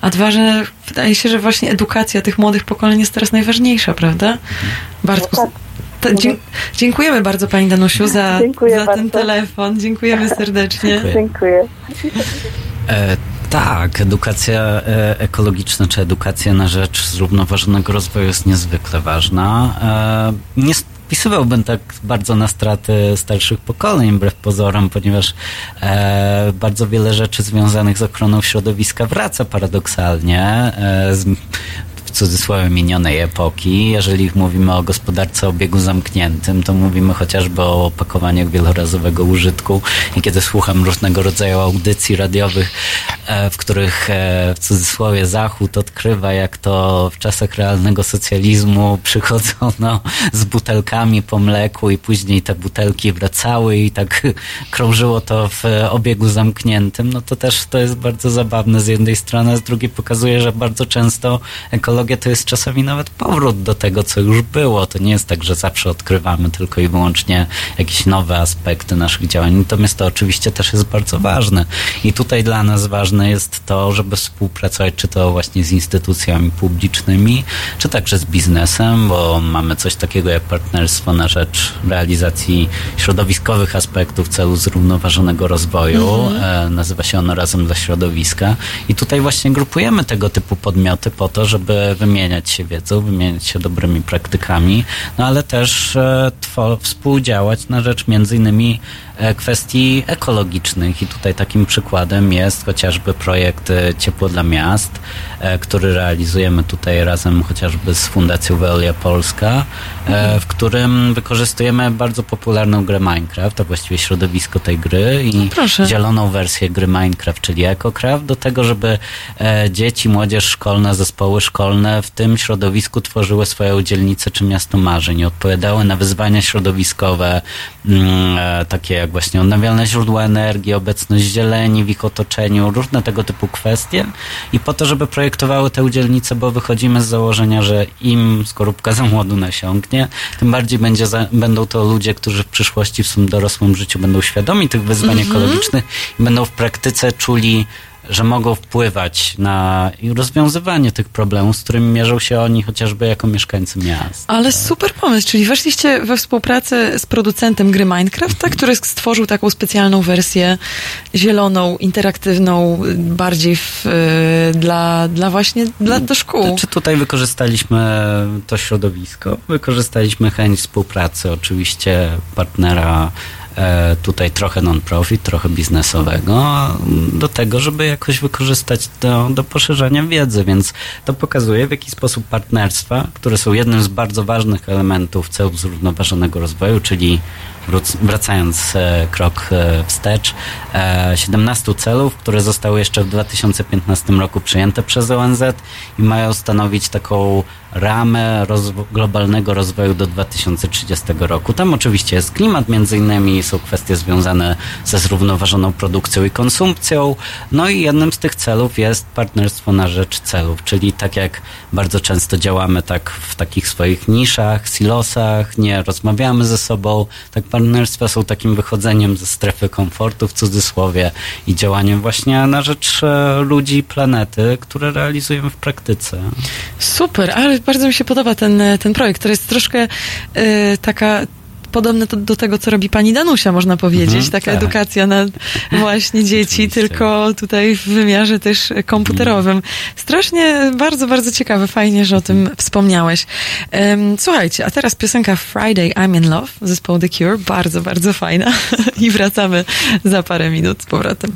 a dwa, że wydaje się, że właśnie edukacja tych młodych pokoleń jest teraz najważniejsza, prawda? Bardzo. No tak. dzie dziękujemy bardzo Pani Danusiu za, za ten telefon. Dziękujemy serdecznie. Dziękuję. E, tak, edukacja e, ekologiczna czy edukacja na rzecz zrównoważonego rozwoju jest niezwykle ważna. E, nie wpisywałbym tak bardzo na straty starszych pokoleń, wbrew pozorom, ponieważ e, bardzo wiele rzeczy związanych z ochroną środowiska wraca paradoksalnie. E, z, cudzysłowie minionej epoki. Jeżeli mówimy o gospodarce obiegu zamkniętym, to mówimy chociażby o opakowaniach wielorazowego użytku i kiedy słucham różnego rodzaju audycji radiowych, e, w których e, w cudzysłowie Zachód odkrywa, jak to w czasach realnego socjalizmu przychodzono z butelkami po mleku i później te butelki wracały i tak krążyło to w obiegu zamkniętym, no to też to jest bardzo zabawne z jednej strony, a z drugiej pokazuje, że bardzo często ekologia technologia to jest czasami nawet powrót do tego, co już było. To nie jest tak, że zawsze odkrywamy tylko i wyłącznie jakieś nowe aspekty naszych działań. Natomiast to oczywiście też jest bardzo ważne. I tutaj dla nas ważne jest to, żeby współpracować czy to właśnie z instytucjami publicznymi, czy także z biznesem, bo mamy coś takiego jak partnerstwo na rzecz realizacji środowiskowych aspektów celu zrównoważonego rozwoju. Mhm. E, nazywa się ono Razem dla Środowiska. I tutaj właśnie grupujemy tego typu podmioty po to, żeby wymieniać się wiedzą, wymieniać się dobrymi praktykami, no ale też e, współdziałać na rzecz między innymi kwestii ekologicznych. I tutaj takim przykładem jest chociażby projekt e, Ciepło dla Miast, e, który realizujemy tutaj razem chociażby z Fundacją Veolia Polska, w którym wykorzystujemy bardzo popularną grę Minecraft, a właściwie środowisko tej gry i no zieloną wersję gry Minecraft, czyli EcoCraft, do tego, żeby dzieci, młodzież szkolna, zespoły szkolne w tym środowisku tworzyły swoją dzielnicę czy miasto marzeń, odpowiadały na wyzwania środowiskowe, mm, takie jak właśnie odnawialne źródła energii, obecność zieleni w ich otoczeniu, różne tego typu kwestie i po to, żeby projektowały te udzielnice, bo wychodzimy z założenia, że im skorupka za młodu nasiąknie, tym bardziej będzie za, będą to ludzie, którzy w przyszłości w swym dorosłym życiu będą świadomi tych wyzwań mhm. ekologicznych i będą w praktyce czuli że mogą wpływać na rozwiązywanie tych problemów, z którymi mierzą się oni chociażby jako mieszkańcy miast. Ale super pomysł, czyli weszliście we współpracę z producentem gry Minecraft, tak, który stworzył taką specjalną wersję zieloną, interaktywną, bardziej w, y, dla, dla właśnie dla, do szkół. Czy tutaj wykorzystaliśmy to środowisko, wykorzystaliśmy chęć współpracy oczywiście partnera tutaj trochę non-profit, trochę biznesowego, do tego, żeby jakoś wykorzystać to do poszerzania wiedzy, więc to pokazuje, w jaki sposób partnerstwa, które są jednym z bardzo ważnych elementów celów zrównoważonego rozwoju, czyli wracając e, krok e, wstecz, 17 celów, które zostały jeszcze w 2015 roku przyjęte przez ONZ i mają stanowić taką ramę globalnego rozwoju do 2030 roku. Tam oczywiście jest klimat, między innymi są kwestie związane ze zrównoważoną produkcją i konsumpcją. No i jednym z tych celów jest partnerstwo na rzecz celów, czyli tak jak bardzo często działamy tak w takich swoich niszach, silosach, nie rozmawiamy ze sobą, tak partnerstwa są takim wychodzeniem ze strefy komfortu w cudzysłowie i działaniem właśnie na rzecz e, ludzi planety, które realizujemy w praktyce. Super, ale bardzo mi się podoba ten, ten projekt, który jest troszkę y, taka podobne to, do tego, co robi pani Danusia, można powiedzieć. Mhm, Taka tak. edukacja na właśnie dzieci, tylko tutaj w wymiarze też komputerowym. Strasznie, bardzo, bardzo ciekawe. Fajnie, że o tym wspomniałeś. Em, słuchajcie, a teraz piosenka Friday I'm in Love zespołu The Cure. Bardzo, bardzo fajna. I wracamy za parę minut z powrotem.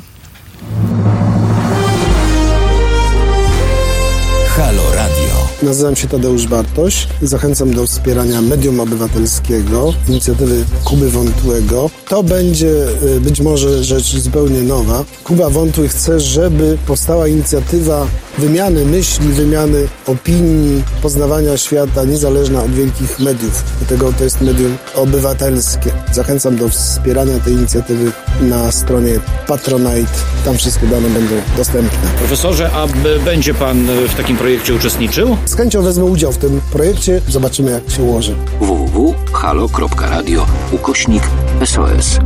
Halo Radio. Nazywam się Tadeusz Bartoś. Zachęcam do wspierania medium obywatelskiego, inicjatywy Kuby Wątłego. To będzie y, być może rzecz zupełnie nowa. Kuba Wątły chce, żeby powstała inicjatywa wymiany myśli, wymiany opinii, poznawania świata, niezależna od wielkich mediów. Dlatego to jest medium obywatelskie. Zachęcam do wspierania tej inicjatywy na stronie Patronite. Tam wszystkie dane będą dostępne. Profesorze, a będzie pan e, w takim projekcie uczestniczył? Z chęcią wezmę udział w tym projekcie. Zobaczymy, jak się ułoży. www.halo.radio ukośnik SOS.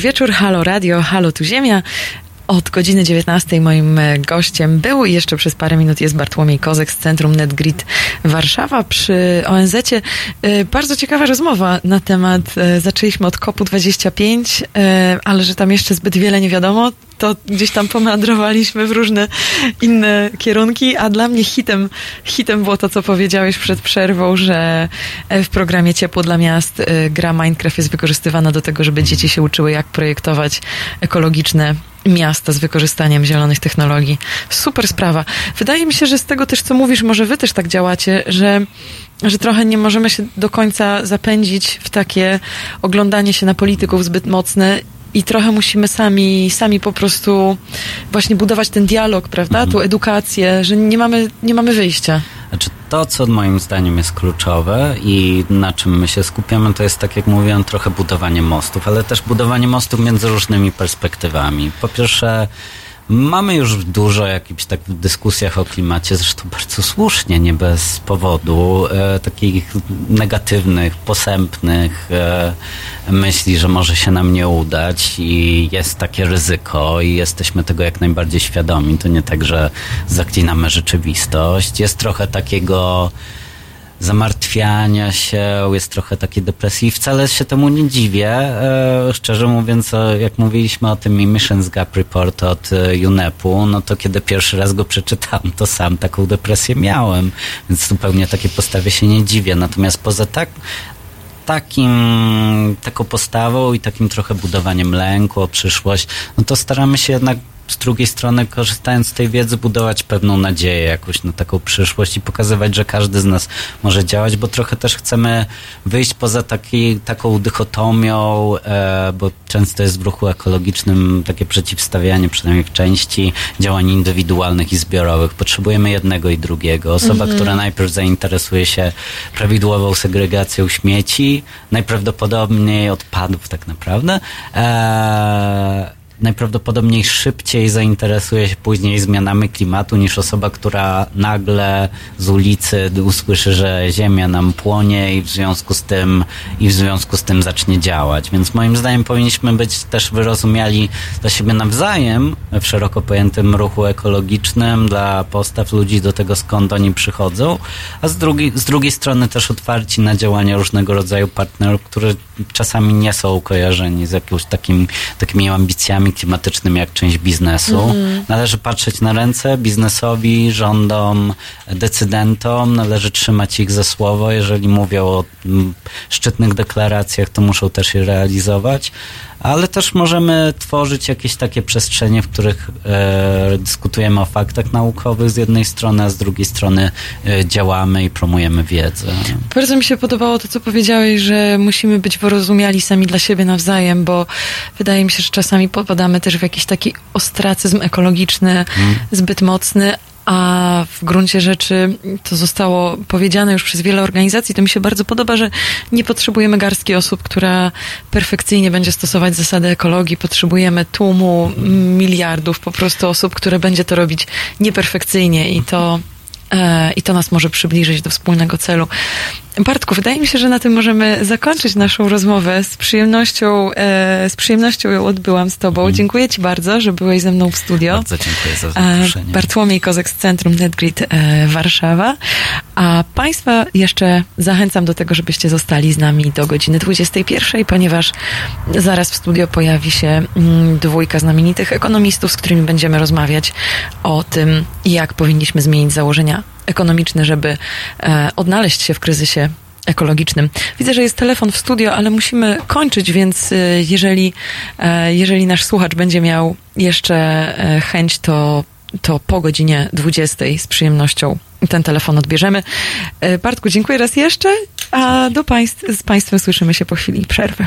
Wieczór, halo radio, halo tu ziemia. Od godziny 19 moim e, gościem był i jeszcze przez parę minut jest Bartłomiej Kozek z Centrum NetGrid Warszawa przy ONZ-cie. E, Bardzo ciekawa rozmowa na temat, e, zaczęliśmy od kopu 25, e, ale że tam jeszcze zbyt wiele nie wiadomo, to gdzieś tam pomandrowaliśmy w różne inne kierunki, a dla mnie hitem, hitem było to, co powiedziałeś przed przerwą, że w programie Ciepło dla Miast e, gra Minecraft jest wykorzystywana do tego, żeby dzieci się uczyły, jak projektować ekologiczne miasta z wykorzystaniem zielonych technologii. Super sprawa. Wydaje mi się, że z tego też, co mówisz, może wy też tak działacie, że, że trochę nie możemy się do końca zapędzić w takie oglądanie się na polityków zbyt mocne i trochę musimy sami, sami po prostu właśnie budować ten dialog, prawda? Tu edukację, że nie mamy, nie mamy wyjścia. Znaczy to, co moim zdaniem jest kluczowe i na czym my się skupiamy, to jest, tak jak mówiłem, trochę budowanie mostów, ale też budowanie mostów między różnymi perspektywami. Po pierwsze, mamy już dużo jakichś tak w dyskusjach o klimacie, zresztą bardzo słusznie, nie bez powodu, e, takich negatywnych, posępnych e, myśli, że może się nam nie udać i jest takie ryzyko i jesteśmy tego jak najbardziej świadomi. To nie tak, że zaklinamy rzeczywistość. Jest trochę takiego zamartwiania się, jest trochę takiej depresji i wcale się temu nie dziwię. E, szczerze mówiąc, jak mówiliśmy o tym Emissions Gap Report od e, UNEP-u, no to kiedy pierwszy raz go przeczytałem, to sam taką depresję miałem, więc zupełnie takiej postawie się nie dziwię. Natomiast poza tak, takim, taką postawą i takim trochę budowaniem lęku o przyszłość, no to staramy się jednak z drugiej strony, korzystając z tej wiedzy, budować pewną nadzieję jakąś na taką przyszłość i pokazywać, że każdy z nas może działać, bo trochę też chcemy wyjść poza taki, taką dychotomią, e, bo często jest w ruchu ekologicznym takie przeciwstawianie, przynajmniej w części działań indywidualnych i zbiorowych. Potrzebujemy jednego i drugiego. Osoba, Mhm. która najpierw zainteresuje się prawidłową segregacją śmieci, najprawdopodobniej odpadów tak naprawdę, e, najprawdopodobniej szybciej zainteresuje się później zmianami klimatu niż osoba, która nagle z ulicy usłyszy, że ziemia nam płonie i w związku z tym i w związku z tym zacznie działać. Więc moim zdaniem powinniśmy być też wyrozumiali dla siebie nawzajem w szeroko pojętym ruchu ekologicznym, dla postaw ludzi do tego skąd oni przychodzą, a z drugiej, z drugiej strony też otwarci na działania różnego rodzaju partnerów, którzy czasami nie są kojarzeni z jakimiś takim, takimi ambicjami klimatycznymi jak część biznesu. Mhm. Należy patrzeć na ręce biznesowi, rządom, decydentom, należy trzymać ich za słowo. Jeżeli mówią o mm, szczytnych deklaracjach, to muszą też je realizować. Ale też możemy tworzyć jakieś takie przestrzenie, w których e, dyskutujemy o faktach naukowych z jednej strony, a z drugiej strony e, działamy i promujemy wiedzę. Bardzo mi się podobało to, co powiedziałeś, że musimy być wyrozumiali sami dla siebie nawzajem, bo wydaje mi się, że czasami popadamy też w jakiś taki ostracyzm ekologiczny, zbyt mocny, a w gruncie rzeczy to zostało powiedziane już przez wiele organizacji. To mi się bardzo podoba, że nie potrzebujemy garstki osób, która perfekcyjnie będzie stosować zasady ekologii. Potrzebujemy tłumu miliardów po prostu osób, które będzie to robić nieperfekcyjnie i to, e, i to nas może przybliżyć do wspólnego celu. Bartku, wydaje mi się, że na tym możemy zakończyć naszą rozmowę. Z przyjemnością, e, z przyjemnością ją odbyłam z Tobą. Dziękuję Ci bardzo, że byłeś ze mną w studio. Bardzo dziękuję za E, zaproszenie. Bartłomiej Kozek z Centrum NetGrid e, Warszawa. A Państwa jeszcze zachęcam do tego, żebyście zostali z nami do godziny 21, ponieważ zaraz w studio pojawi się mm, dwójka znamienitych ekonomistów, z którymi będziemy rozmawiać o tym, jak powinniśmy zmienić założenia ekonomiczne, żeby e, odnaleźć się w kryzysie ekologicznym. Widzę, że jest telefon w studio, ale musimy kończyć, więc e, jeżeli, e, jeżeli nasz słuchacz będzie miał jeszcze chęć, to, to po godzinie 20 z przyjemnością ten telefon odbierzemy. Bartku, dziękuję raz jeszcze, a do państw, z Państwem słyszymy się po chwili przerwy.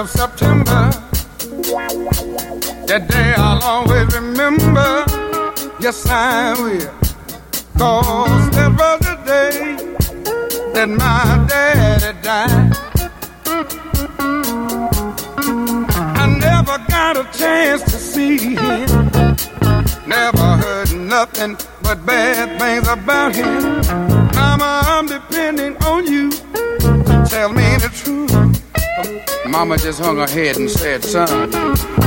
Of September. Hung her head and said, son,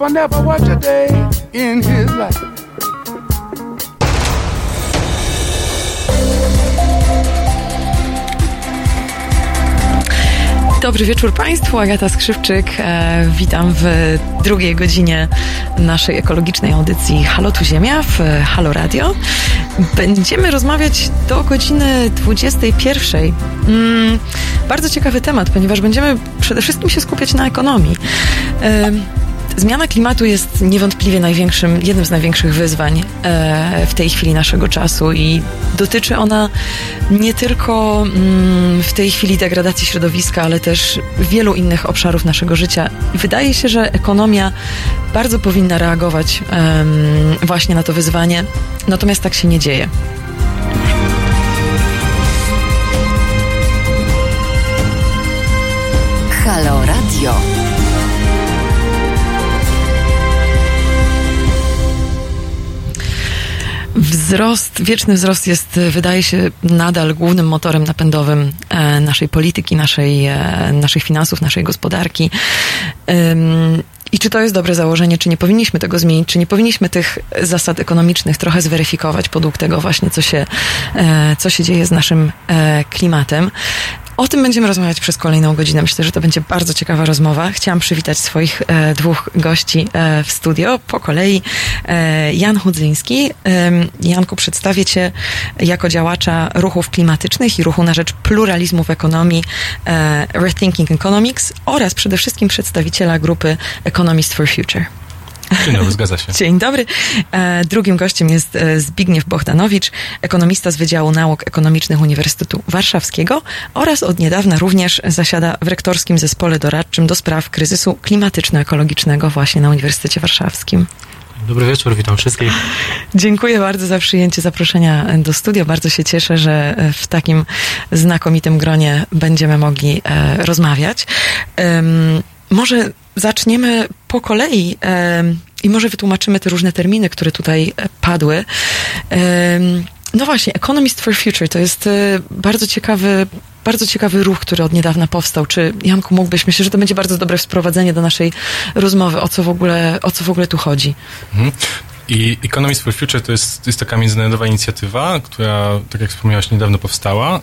Papa never worked a day in his life? Dobry wieczór Państwu, Agata Skrzypczyk. E, witam w drugiej godzinie naszej ekologicznej audycji Halo Tu Ziemia w Halo Radio. Będziemy rozmawiać do godziny 21. Mm, bardzo ciekawy temat, ponieważ będziemy przede wszystkim się skupiać na ekonomii. E, Zmiana klimatu jest niewątpliwie największym, jednym z największych wyzwań e, w tej chwili naszego czasu i dotyczy ona nie tylko mm, w tej chwili degradacji środowiska, ale też wielu innych obszarów naszego życia. Wydaje się, że ekonomia bardzo powinna reagować właśnie na to wyzwanie, natomiast tak się nie dzieje. Halo Radio. Wzrost, wieczny wzrost jest, e, wydaje się, nadal głównym motorem napędowym e, naszej polityki, naszej, e, naszych finansów, naszej gospodarki. I czy to jest dobre założenie, czy nie powinniśmy tego zmienić, czy nie powinniśmy tych zasad ekonomicznych trochę zweryfikować podług tego właśnie, co się, co się dzieje z naszym klimatem. O tym będziemy rozmawiać przez kolejną godzinę. Myślę, że to będzie bardzo ciekawa rozmowa. Chciałam przywitać swoich e, dwóch gości e, w studio. Po kolei e, Jan Hudzyński. Em, Janku, przedstawię Cię jako działacza ruchów klimatycznych i ruchu na rzecz pluralizmu w ekonomii e, Rethinking Economics oraz przede wszystkim przedstawiciela grupy Economist for Future. Dzień dobry, zgadza się. Dzień dobry. E, Drugim gościem jest e, Zbigniew Bohdanowicz, ekonomista z Wydziału Nauk Ekonomicznych Uniwersytetu Warszawskiego oraz od niedawna również zasiada w rektorskim zespole doradczym do spraw kryzysu klimatyczno-ekologicznego właśnie na Uniwersytecie Warszawskim. Dobry wieczór, witam wszystkich. Dziękuję bardzo za przyjęcie zaproszenia do studia. Bardzo się cieszę, że w takim znakomitym gronie będziemy mogli e, rozmawiać. Może zaczniemy po kolei i może wytłumaczymy te różne terminy, które tutaj e, padły. No właśnie, Economist for Future to jest e, bardzo ciekawy, bardzo ciekawy ruch, który od niedawna powstał. Czy Janku mógłbyś, myślę, że to będzie bardzo dobre wprowadzenie do naszej rozmowy, o co w ogóle, o co w ogóle tu chodzi. Mhm. I Economist for Future to jest, to jest taka międzynarodowa inicjatywa, która, tak jak wspomniałaś, niedawno powstała.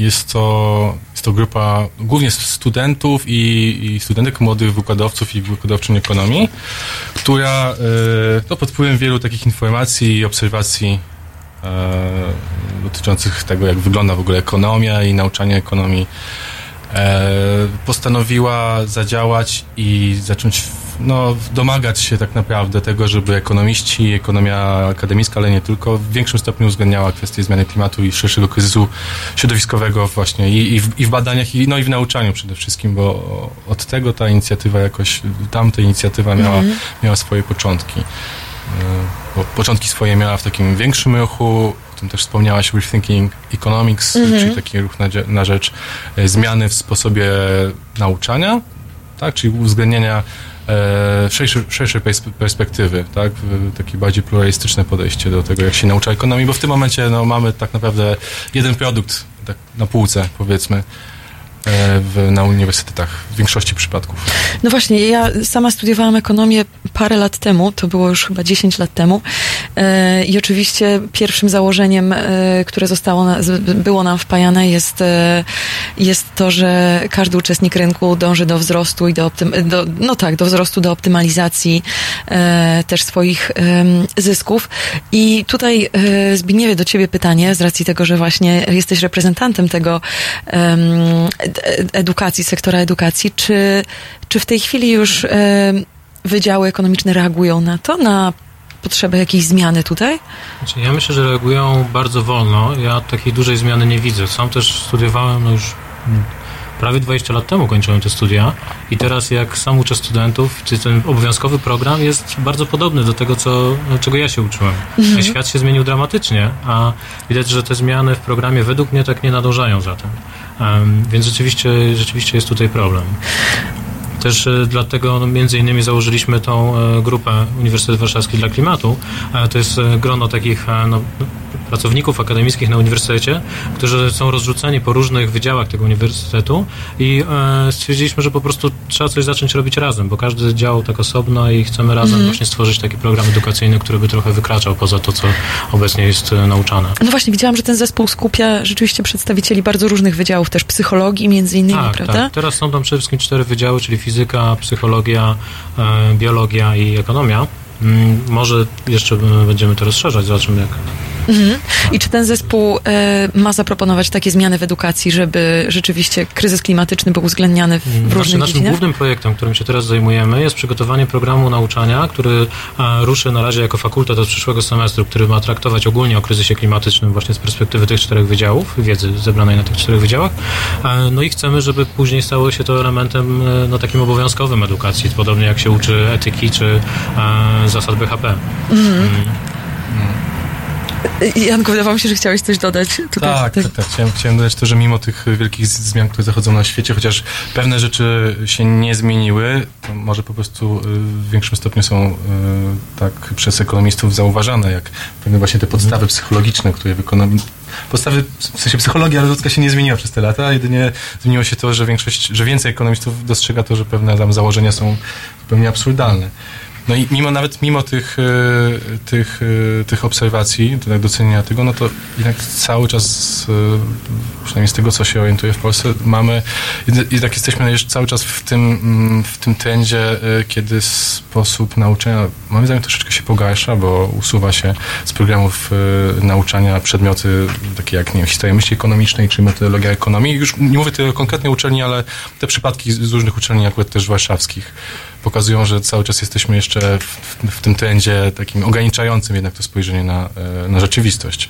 Jest to, jest to grupa głównie studentów i, i studentek, młodych wykładowców i wykładowczyń ekonomii, która e, no, pod wpływem wielu takich informacji i obserwacji e, dotyczących tego, jak wygląda w ogóle ekonomia i nauczanie ekonomii, e, postanowiła zadziałać i zacząć no, domagać się tak naprawdę tego, żeby ekonomiści, ekonomia akademicka, ale nie tylko, w większym stopniu uwzględniała kwestie zmiany klimatu i szerszego kryzysu środowiskowego właśnie i, i, w, i w badaniach, i, no i w nauczaniu przede wszystkim, bo od tego ta inicjatywa jakoś, tamta inicjatywa miała, Mhm. miała swoje początki. E, Bo początki swoje miała w takim większym ruchu, o tym też wspomniałaś, Rethinking Economics, Mhm. czyli taki ruch na, na rzecz e, zmiany w sposobie nauczania, tak, czyli uwzględnienia szerszej, szerszej pers- perspektywy, tak, takie bardziej pluralistyczne podejście do tego, jak się naucza ekonomii, bo w tym momencie no, mamy tak naprawdę jeden produkt tak, na półce, powiedzmy. W, na uniwersytetach w większości przypadków. No właśnie, ja sama studiowałam ekonomię parę lat temu, to było już chyba 10 lat temu e, i oczywiście pierwszym założeniem, e, które zostało, na, było nam wpajane jest, e, jest to, że każdy uczestnik rynku dąży do wzrostu i do, optym, do no tak, do wzrostu, do optymalizacji e, też swoich zysków i tutaj e, Zbigniewie do ciebie pytanie, z racji tego, że właśnie jesteś reprezentantem tego edukacji, sektora edukacji, czy, czy w tej chwili już em, wydziały ekonomiczne reagują na to, na potrzebę jakiejś zmiany tutaj? Znaczy, ja myślę, że reagują bardzo wolno. Ja takiej dużej zmiany nie widzę. Sam też studiowałem no już mm, prawie 20 lat temu kończyłem te studia i teraz jak sam uczę studentów, czy ten obowiązkowy program jest bardzo podobny do tego, co, no, czego ja się uczyłem. Mhm. Świat się zmienił dramatycznie, a widać, że te zmiany w programie według mnie tak nie nadążają za tym. Więc rzeczywiście, rzeczywiście jest tutaj problem. Też e, dlatego no, między innymi założyliśmy tą e, grupę Uniwersytet Warszawski dla Klimatu. To jest e, grono takich no, pracowników akademickich na uniwersytecie, którzy są rozrzuceni po różnych wydziałach tego uniwersytetu i e, stwierdziliśmy, że po prostu trzeba coś zacząć robić razem, bo każdy dział tak osobno i chcemy razem Mhm. właśnie stworzyć taki program edukacyjny, który by trochę wykraczał poza to, co obecnie jest e, nauczane. No właśnie, widziałam, że ten zespół skupia rzeczywiście przedstawicieli bardzo różnych wydziałów, też psychologii między innymi, Tak, prawda? tak. Teraz są tam przede wszystkim cztery wydziały, czyli fizyka, psychologia, e, biologia i ekonomia. Mm, może jeszcze e, będziemy to rozszerzać, zobaczymy jak. Mhm. I czy ten zespół e, ma zaproponować takie zmiany w edukacji, żeby rzeczywiście kryzys klimatyczny był uwzględniany w, Znaczy, różnych naszym dziedzinach? głównym projektem, którym się teraz zajmujemy, jest przygotowanie programu nauczania, który e, ruszy na razie jako fakultet od przyszłego semestru, który ma traktować ogólnie o kryzysie klimatycznym właśnie z perspektywy tych czterech wydziałów, wiedzy zebranej na tych czterech wydziałach. No i chcemy, żeby później stało się to elementem no, takim obowiązkowym edukacji, podobnie jak się uczy etyki czy e, zasad BHP. Mhm. Janku, wydawało mi się, że chciałeś coś dodać. Tutaj, Tak, tak, tak. Chciałem, chciałem dodać to, że mimo tych wielkich z- zmian, które zachodzą na świecie, chociaż pewne rzeczy się nie zmieniły, to może po prostu y, w większym stopniu są y, tak przez ekonomistów zauważane, jak pewne właśnie te podstawy psychologiczne, które w ekonomii... Podstawy, w sensie psychologia ludzka się nie zmieniła przez te lata, jedynie zmieniło się to, że większość, że więcej ekonomistów dostrzega to, że pewne tam założenia są zupełnie absurdalne. No i mimo nawet mimo tych, e, tych, e, tych obserwacji, tak docenienia tego, no to jednak cały czas, e, przynajmniej z tego, co się orientuję w Polsce, mamy, jed- jednak jesteśmy jeszcze cały czas w tym, mm, w tym trendzie, kiedy sposób nauczania, moim zdaniem, troszeczkę się pogarsza, bo usuwa się z programów nauczania przedmioty takie jak, nie wiem, historia myśli ekonomicznej, czy metodologia ekonomii. Już nie mówię tutaj o konkretnej uczelni, ale te przypadki z różnych uczelni, akurat też warszawskich, pokazują, że cały czas jesteśmy jeszcze w, w, tym trendzie takim ograniczającym jednak to spojrzenie na, e, na rzeczywistość.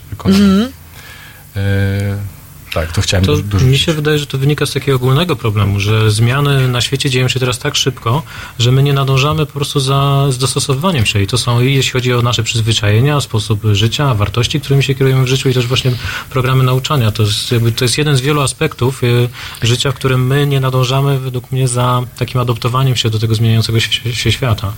Tak, to chciałem To dorzucić. mi się wydaje, że to wynika z takiego ogólnego problemu, że zmiany na świecie dzieją się teraz tak szybko, że my nie nadążamy po prostu za z dostosowywaniem się. I to są i jeśli chodzi o nasze przyzwyczajenia, sposób życia, wartości, którymi się kierujemy w życiu i też właśnie programy nauczania. To jest, jakby, to jest jeden z wielu aspektów y, życia, w którym my nie nadążamy według mnie za takim adoptowaniem się do tego zmieniającego się, się świata.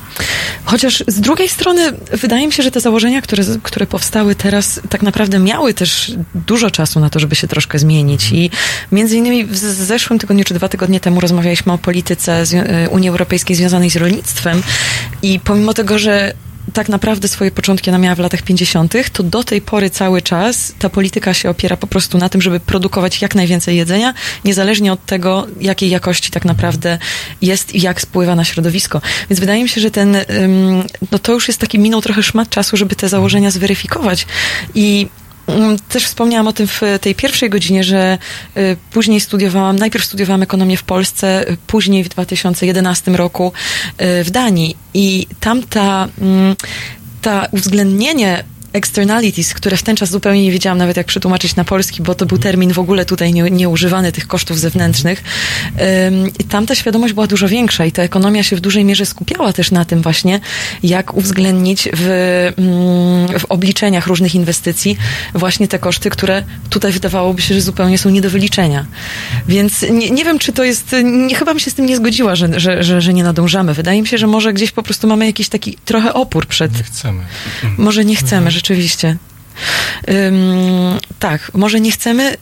Chociaż z drugiej strony wydaje mi się, że te założenia, które, które powstały teraz, tak naprawdę miały też dużo czasu na to, żeby się troszkę zmienić. I między innymi w zeszłym tygodniu czy dwa tygodnie temu rozmawialiśmy o polityce y, Unii Europejskiej związanej z rolnictwem. I pomimo tego, że tak naprawdę swoje początki ona miała w latach 50., to do tej pory cały czas ta polityka się opiera po prostu na tym, żeby produkować jak najwięcej jedzenia, niezależnie od tego, jakiej jakości tak naprawdę jest i jak spływa na środowisko. Więc wydaje mi się, że ten, no to już jest taki minął trochę szmat czasu, żeby te założenia zweryfikować. I też wspomniałam o tym w tej pierwszej godzinie, że y, później studiowałam, najpierw studiowałam ekonomię w Polsce, y, później w 2011 roku y, w Danii. I tamta, mm, ta uwzględnienie externalities, które w ten czas zupełnie nie wiedziałam nawet jak przetłumaczyć na polski, bo to był termin w ogóle tutaj nie, nieużywany, tych kosztów zewnętrznych. I tam ta świadomość była dużo większa i ta ekonomia się w dużej mierze skupiała też na tym właśnie, jak uwzględnić w, mm, w obliczeniach różnych inwestycji właśnie te koszty, które tutaj wydawałoby się, że zupełnie są nie do wyliczenia. Więc nie, nie wiem, czy to jest, nie, chyba bym się z tym nie zgodziła, że, że, że, że nie nadążamy. Wydaje mi się, że może gdzieś po prostu mamy jakiś taki trochę opór przed... Nie chcemy. Może nie chcemy, rzeczywiście. Ym, tak, może nie chcemy,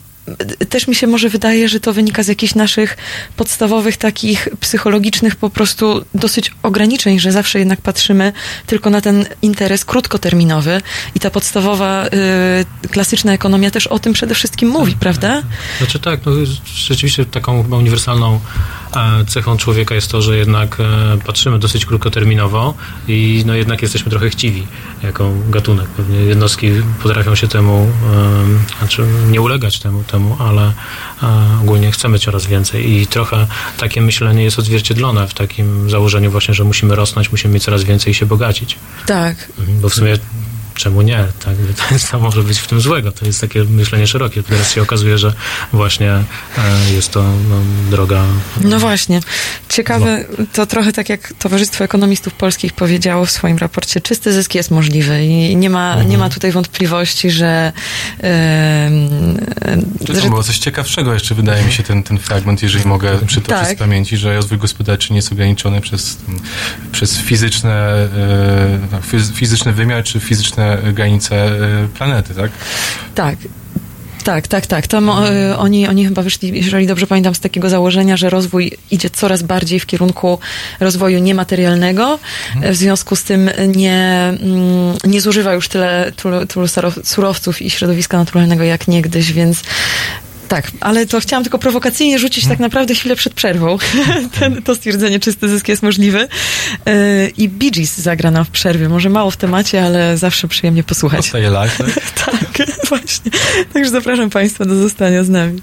też mi się może wydaje, że to wynika z jakichś naszych podstawowych takich psychologicznych po prostu dosyć ograniczeń, że zawsze jednak patrzymy tylko na ten interes krótkoterminowy i ta podstawowa y, klasyczna ekonomia też o tym przede wszystkim mówi, prawda? Znaczy tak, no, rzeczywiście taką chyba uniwersalną cechą człowieka jest to, że jednak e, patrzymy dosyć krótkoterminowo i no jednak jesteśmy trochę chciwi jako gatunek. Pewnie jednostki potrafią się temu, znaczy nie ulegać temu, temu ale e, ogólnie chcemy coraz więcej i trochę takie myślenie jest odzwierciedlone w takim założeniu właśnie, że musimy rosnąć, musimy mieć coraz więcej i się bogacić. Tak. Bo w sumie czemu nie? Tak, to jest, co może być w tym złego. To jest takie myślenie szerokie. Teraz się okazuje, że właśnie e, jest to no, droga. No właśnie. Ciekawe, to trochę tak jak Towarzystwo Ekonomistów Polskich powiedziało w swoim raporcie, czysty zysk jest możliwy i nie ma, nie ma tutaj wątpliwości, że... em, To było coś ciekawszego jeszcze, wydaje mi się, ten, ten fragment, jeżeli mogę przytoczyć Tak. z pamięci, że rozwój gospodarczy nie jest ograniczony przez, przez fizyczne, fiz- fizyczny wymiar czy fizyczne granice e, planety, tak? Tak. Tak, tak, tak. Tam e, oni, oni chyba wyszli, jeżeli dobrze pamiętam, z takiego założenia, że rozwój idzie coraz bardziej w kierunku rozwoju niematerialnego. E, W związku z tym nie, mm, nie zużywa już tyle, saro- surowców i środowiska naturalnego jak niegdyś, więc tak, ale to chciałam tylko prowokacyjnie rzucić tak naprawdę chwilę przed przerwą. Ten, to stwierdzenie, czysty zysk jest możliwy. E, I Bee Gees zagra nam w przerwie. Może mało w temacie, ale zawsze przyjemnie posłuchać. Zostaje live, tak? Tak, właśnie. Także zapraszam Państwa do zostania z nami.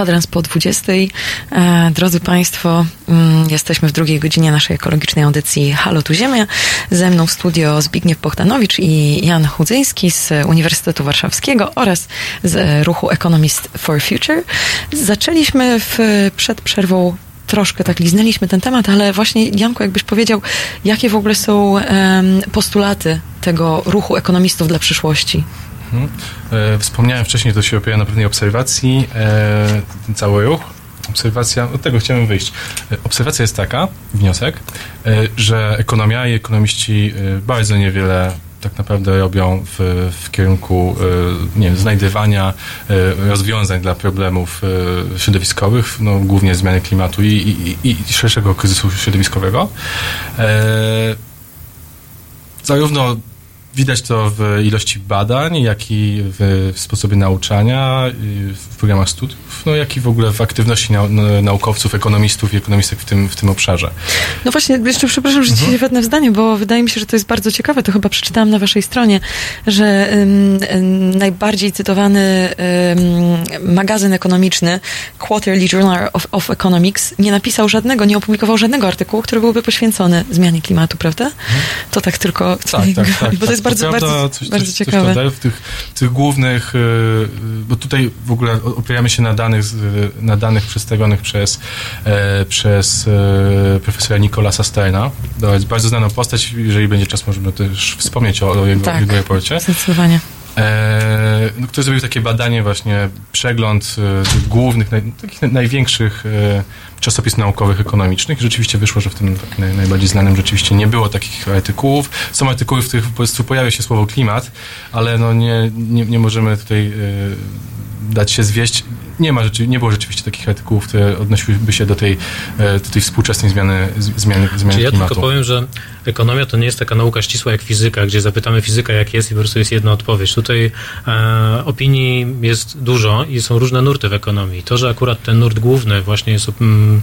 Kwadrans po 20. E, Drodzy Państwo, mm, jesteśmy w drugiej godzinie naszej ekologicznej audycji Halo tu Ziemia. Ze mną w studio Zbigniew Pochtanowicz i Jan Chudzyński z Uniwersytetu Warszawskiego oraz z ruchu Economist for Future. Zaczęliśmy w, przed przerwą troszkę tak liznęliśmy ten temat, ale właśnie Janku, jakbyś powiedział, jakie w ogóle są em, postulaty tego ruchu ekonomistów dla przyszłości? Mhm. E, Wspomniałem wcześniej, to się opiera na pewnej obserwacji, e, cały ruch. Obserwacja, od tego chciałem wyjść. E, Obserwacja jest taka, wniosek, e, że ekonomia i ekonomiści bardzo niewiele tak naprawdę robią w, w kierunku nie wiem, znajdywania rozwiązań dla problemów środowiskowych, no, głównie zmiany klimatu i, i, i, szerszego kryzysu środowiskowego. Zarówno Widać to w ilości badań, jak i w, sposobie nauczania, w programach studiów, no jak i w ogóle w aktywności naukowców, ekonomistów i ekonomistek w tym, w tym obszarze. No właśnie, jeszcze przepraszam, że ci wetnę w zdanie, bo wydaje mi się, że to jest bardzo ciekawe. To chyba przeczytałam na waszej stronie, że ym, najbardziej cytowany ym, magazyn ekonomiczny Quarterly Journal of, of Economics nie napisał żadnego, nie opublikował żadnego artykułu, który byłby poświęcony zmianie klimatu, prawda? To tak tylko... Tak, tak, tak. Bo to jest bardzo, prawda, bardzo, coś, bardzo coś, ciekawe. Coś w tych, tych głównych, y, bo tutaj w ogóle opieramy się na danych, na danych przedstawionych przez, e, przez e, profesora Nikolasa Sterna. To jest bardzo znaną postać, jeżeli będzie czas, możemy też wspomnieć o, o jego, Tak. jego raporcie. Zdecydowanie. E, no, który zrobił takie badanie, właśnie przegląd e, tych głównych, naj, takich naj- największych e, czasopism naukowych, ekonomicznych. Rzeczywiście wyszło, że w tym tak naj, najbardziej znanym rzeczywiście nie było takich artykułów. Są artykuły, w których po prostu pojawia się słowo klimat, ale no nie, nie, nie możemy tutaj e, dać się zwieść. Nie, ma rzeczy, nie było rzeczywiście takich artykułów, które odnosiłyby się do tej, e, do tej współczesnej zmiany, zmiany, zmiany Czyli ja klimatu. tylko powiem, że ekonomia to nie jest taka nauka ścisła jak fizyka, gdzie zapytamy fizyka jak jest i po prostu jest jedna odpowiedź. Tutaj e, opinii jest dużo i są różne nurty w ekonomii. To, że akurat ten nurt główny właśnie jest mm,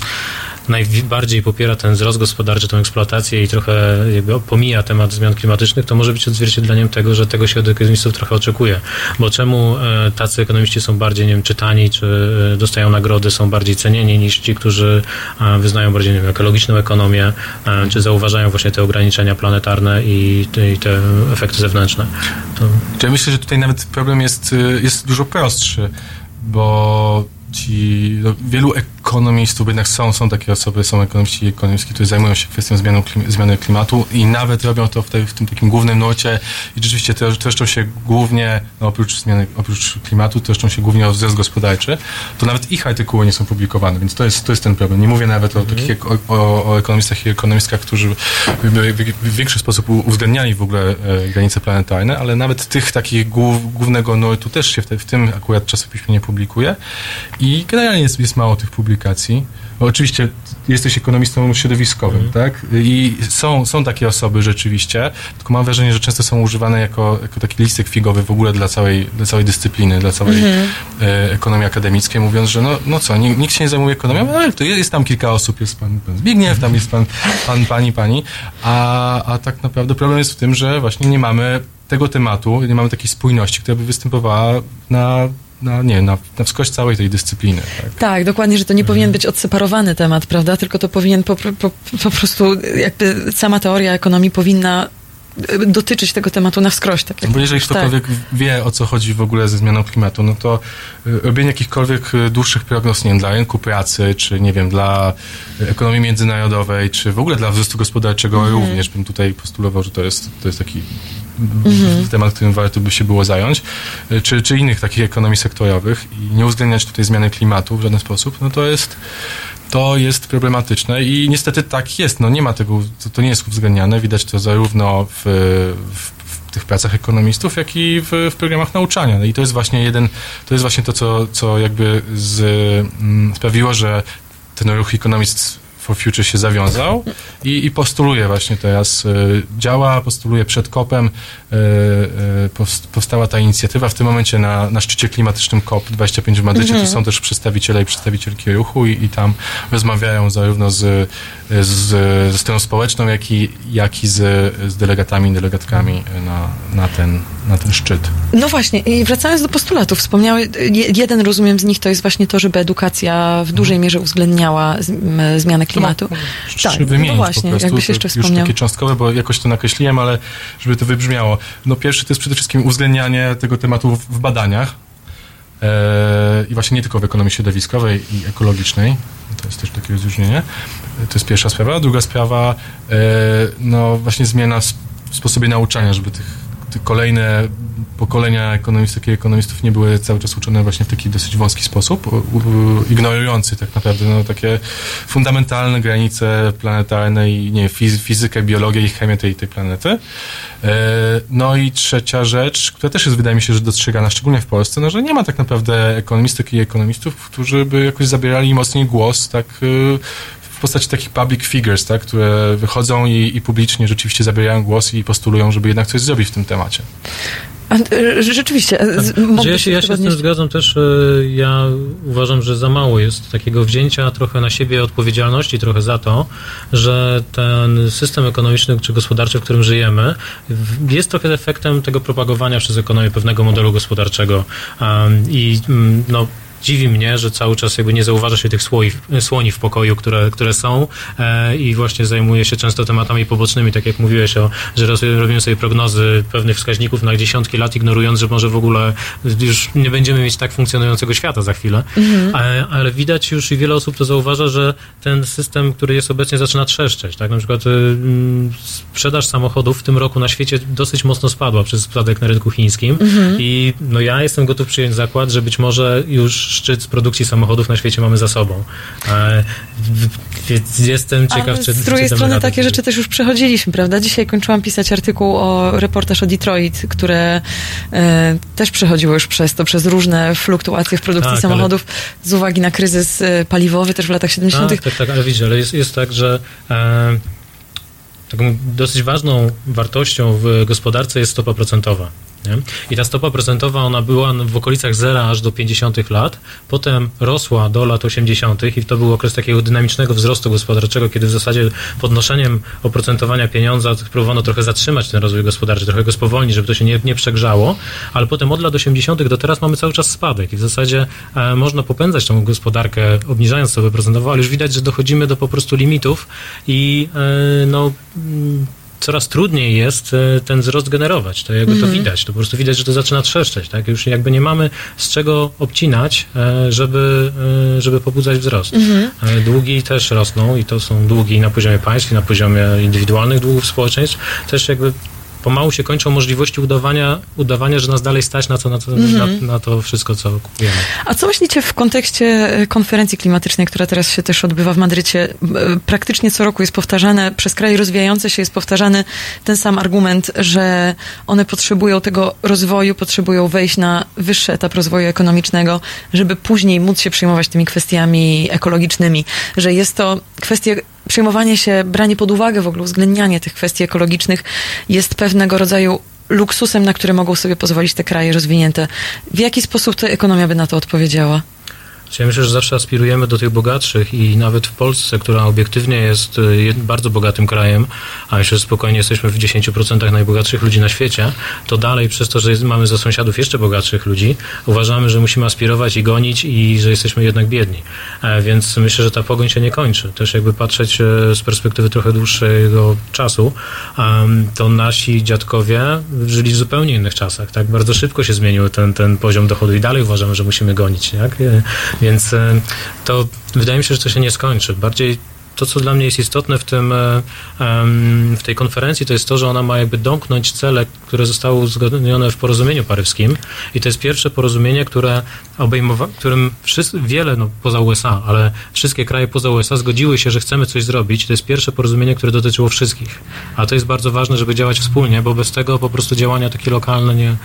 najbardziej popiera ten wzrost gospodarczy, tą eksploatację i trochę jakby pomija temat zmian klimatycznych, to może być odzwierciedleniem tego, że tego się od ekonomistów trochę oczekuje. Bo czemu e, tacy ekonomiści są bardziej, nie wiem, czytani, czy e, dostają nagrody, są bardziej cenieni niż ci, którzy e, wyznają bardziej, nie wiem, ekologiczną ekonomię, czy zauważają właśnie te ograniczenia planetarne i, te- i te efekty zewnętrzne. To... Ja myślę, że tutaj nawet problem jest, jest dużo prostszy, bo ci, no, wielu ekonomistów, jednak są, są takie osoby, są ekonomiści i ekonomistki, którzy zajmują się kwestią zmianą, klim, zmiany klimatu i nawet robią to w, tej, w tym takim głównym nurcie i rzeczywiście to, troszczą się głównie, no, oprócz zmiany, oprócz klimatu, troszczą się głównie o wzrost gospodarczy, to nawet ich artykuły nie są publikowane, więc to jest, to jest ten problem. Nie mówię nawet o takich ek- o, o, ekonomistach i ekonomistkach, którzy w, większy sposób uwzględniali w ogóle e, granice planetarne, ale nawet tych takich głów, głównego nurtu też się w, te, w tym akurat czasopiśmie nie publikuje i generalnie jest, jest mało tych publikacji. Bo oczywiście jesteś ekonomistą środowiskowym, tak? I są, są takie osoby rzeczywiście, tylko mam wrażenie, że często są używane jako, jako taki listek figowy w ogóle dla całej, dla całej dyscypliny, dla całej Mhm. e, ekonomii akademickiej, mówiąc, że no, no co, nikt, nikt się nie zajmuje ekonomią, no ale to jest, jest tam kilka osób, jest pan, pan Zbigniew, tam jest pan, pan pani, pani, a, a tak naprawdę problem jest w tym, że właśnie nie mamy tego tematu, nie mamy takiej spójności, która by występowała na, na nie, na, na wskroś całej tej dyscypliny. Tak? Tak, dokładnie, że to nie powinien być odseparowany temat, prawda? Tylko to powinien po, po, po prostu jakby sama teoria ekonomii powinna e, dotyczyć tego tematu na wskroś. Tak jak Bo jeżeli tak. ktokolwiek wie, o co chodzi w ogóle ze zmianą klimatu, no to y, robienie jakichkolwiek y, dłuższych prognoz, nie wiem, dla rynku pracy, czy nie wiem, dla ekonomii międzynarodowej, czy w ogóle dla wzrostu gospodarczego Mhm. również bym tutaj postulował, że to jest, to jest taki Mhm. temat, którym warto by się było zająć, y, czy, czy innych takich ekonomii sektorowych i nie uwzględniać tutaj zmiany klimatu w żaden sposób, no to jest to jest problematyczne i niestety tak jest. No nie ma tego, to, to nie jest uwzględniane. Widać to zarówno w, w, w tych pracach ekonomistów, jak i w, w programach nauczania. No i to jest właśnie jeden, to jest właśnie to, co, co jakby z, mm, sprawiło, że ten ruch Economists for Future się zawiązał i, i postuluje właśnie teraz, y, działa, postuluje przed kopem y, y, powst- powstała ta inicjatywa. W tym momencie na, na szczycie klimatycznym COP25 w Madrycie Mhm. to są też przedstawiciele i przedstawicielki ruchu i, i tam rozmawiają zarówno z, z, ze stroną społeczną, jak i, jak i z, z delegatami i delegatkami na, na, ten, na ten szczyt. No właśnie, i wracając do postulatów, wspomniały, je- jeden rozumiem z nich to jest właśnie to, żeby edukacja w dużej mierze uwzględniała z, m, zmianę klimatu. Trzy wymienić no właśnie, prostu, jakbyś jeszcze już wspomniał. takie cząstkowe, bo jakoś to nakreśliłem, ale żeby to wybrzmiało. No pierwszy to jest przede wszystkim uwzględnianie tego tematu w, w badaniach e, i właśnie nie tylko w ekonomii środowiskowej i ekologicznej, to jest też takie rozróżnienie. To jest pierwsza sprawa. Druga sprawa, e, no właśnie zmiana w sposobie nauczania, żeby tych kolejne pokolenia ekonomistek i ekonomistów nie były cały czas uczone właśnie w taki dosyć wąski sposób, ignorujący tak naprawdę no, takie fundamentalne granice planetarne i nie, fiz, fizykę, biologię i chemię tej, tej planety. E, no i trzecia rzecz, która też jest wydaje mi się, że dostrzegana szczególnie w Polsce, no, że nie ma tak naprawdę ekonomistek i ekonomistów, którzy by jakoś zabierali mocniej głos, tak y, w postaci takich public figures, tak, które wychodzą i, i publicznie rzeczywiście zabierają głos i postulują, żeby jednak coś zrobić w tym temacie. E, Rzeczywiście. e, mógłbyś ja się, ja się z tym zgadzam też. e, Ja uważam, że za mało jest takiego wzięcia trochę na siebie odpowiedzialności trochę za to, że ten system ekonomiczny czy gospodarczy, w którym żyjemy, jest trochę efektem tego propagowania przez ekonomię pewnego modelu gospodarczego. I mm, no, dziwi mnie, że cały czas jakby nie zauważa się tych słoi, słoni w pokoju, które, które są e, i właśnie zajmuje się często tematami pobocznymi, tak jak mówiłeś, o, że robimy sobie prognozy pewnych wskaźników na dziesiątki lat, ignorując, że może w ogóle już nie będziemy mieć tak funkcjonującego świata za chwilę. Mhm. Ale, ale widać już i wiele osób to zauważa, że ten system, który jest obecnie, zaczyna trzeszczeć. Tak? Na przykład y, sprzedaż samochodów w tym roku na świecie dosyć mocno spadła przez spadek na rynku chińskim Mhm. i no ja jestem gotów przyjąć zakład, że być może już szczyt produkcji samochodów na świecie mamy za sobą. E, jestem ciekaw, Ale czy z drugiej czy strony takie rzeczy też już przechodziliśmy, prawda? Dzisiaj kończyłam pisać artykuł o reportaż o Detroit, które e, też przechodziło już przez to, przez różne fluktuacje w produkcji Tak, ale- samochodów z uwagi na kryzys e, paliwowy też w latach 70. Tak, tak, tak, ale widzisz, ale jest, jest tak, że e, taką dosyć ważną wartością w gospodarce jest stopa procentowa. Nie? I ta stopa procentowa, ona była w okolicach zera aż do 50 lat, potem rosła do lat 80. i to był okres takiego dynamicznego wzrostu gospodarczego, kiedy w zasadzie podnoszeniem oprocentowania pieniądza próbowano trochę zatrzymać ten rozwój gospodarczy, trochę go spowolnić, żeby to się nie, nie przegrzało, ale potem od lat 80. do teraz mamy cały czas spadek i w zasadzie e, można popędzać tą gospodarkę, obniżając stopę procentową, ale już widać, że dochodzimy do po prostu limitów i e, no mm, coraz trudniej jest e, ten wzrost generować. To jakby to Mhm. widać. To po prostu widać, że to zaczyna trzeszczeć. Tak? Już jakby nie mamy z czego obcinać, e, żeby, e, żeby pobudzać wzrost. E, Długi też rosną i to są długi na poziomie państw i na poziomie indywidualnych długów społeczeństw. Też jakby pomału się kończą możliwości udawania, udawania że nas dalej stać na to, na to, Mhm. na, na to wszystko, co kupujemy. A co myślicie w kontekście e, konferencji klimatycznej, która teraz się też odbywa w Madrycie? E, Praktycznie co roku jest powtarzane, przez kraje rozwijające się jest powtarzany ten sam argument, że one potrzebują tego rozwoju, potrzebują wejść na wyższy etap rozwoju ekonomicznego, żeby później móc się przejmować tymi kwestiami ekologicznymi, że jest to kwestia przejmowanie się, branie pod uwagę w ogóle, uwzględnianie tych kwestii ekologicznych jest pewnego rodzaju luksusem, na który mogą sobie pozwolić te kraje rozwinięte. W jaki sposób ta ekonomia by na to odpowiedziała? Ja myślę, że zawsze aspirujemy do tych bogatszych i nawet w Polsce, która obiektywnie jest y, bardzo bogatym krajem, a myślę, że spokojnie jesteśmy w 10% najbogatszych ludzi na świecie, to dalej przez to, że mamy za sąsiadów jeszcze bogatszych ludzi, uważamy, że musimy aspirować i gonić i że jesteśmy jednak biedni. E, Więc myślę, że ta pogoń się nie kończy. Też jakby patrzeć e, z perspektywy trochę dłuższego czasu, to nasi dziadkowie żyli w zupełnie innych czasach. Tak? Bardzo szybko się zmienił ten, ten poziom dochodu i dalej uważamy, że musimy gonić. Tak? Więc e, to wydaje mi się, że to się nie skończy. Bardziej to, co dla mnie jest istotne w, tym, e, w tej konferencji, to jest to, że ona ma jakby domknąć cele, które zostały uzgodnione w porozumieniu paryskim. I to jest pierwsze porozumienie, które obejmowa, którym wszyscy, wiele, no poza USA, ale wszystkie kraje poza USA zgodziły się, że chcemy coś zrobić. To jest pierwsze porozumienie, które dotyczyło wszystkich. A to jest bardzo ważne, żeby działać wspólnie, bo bez tego po prostu działania takie lokalne nie,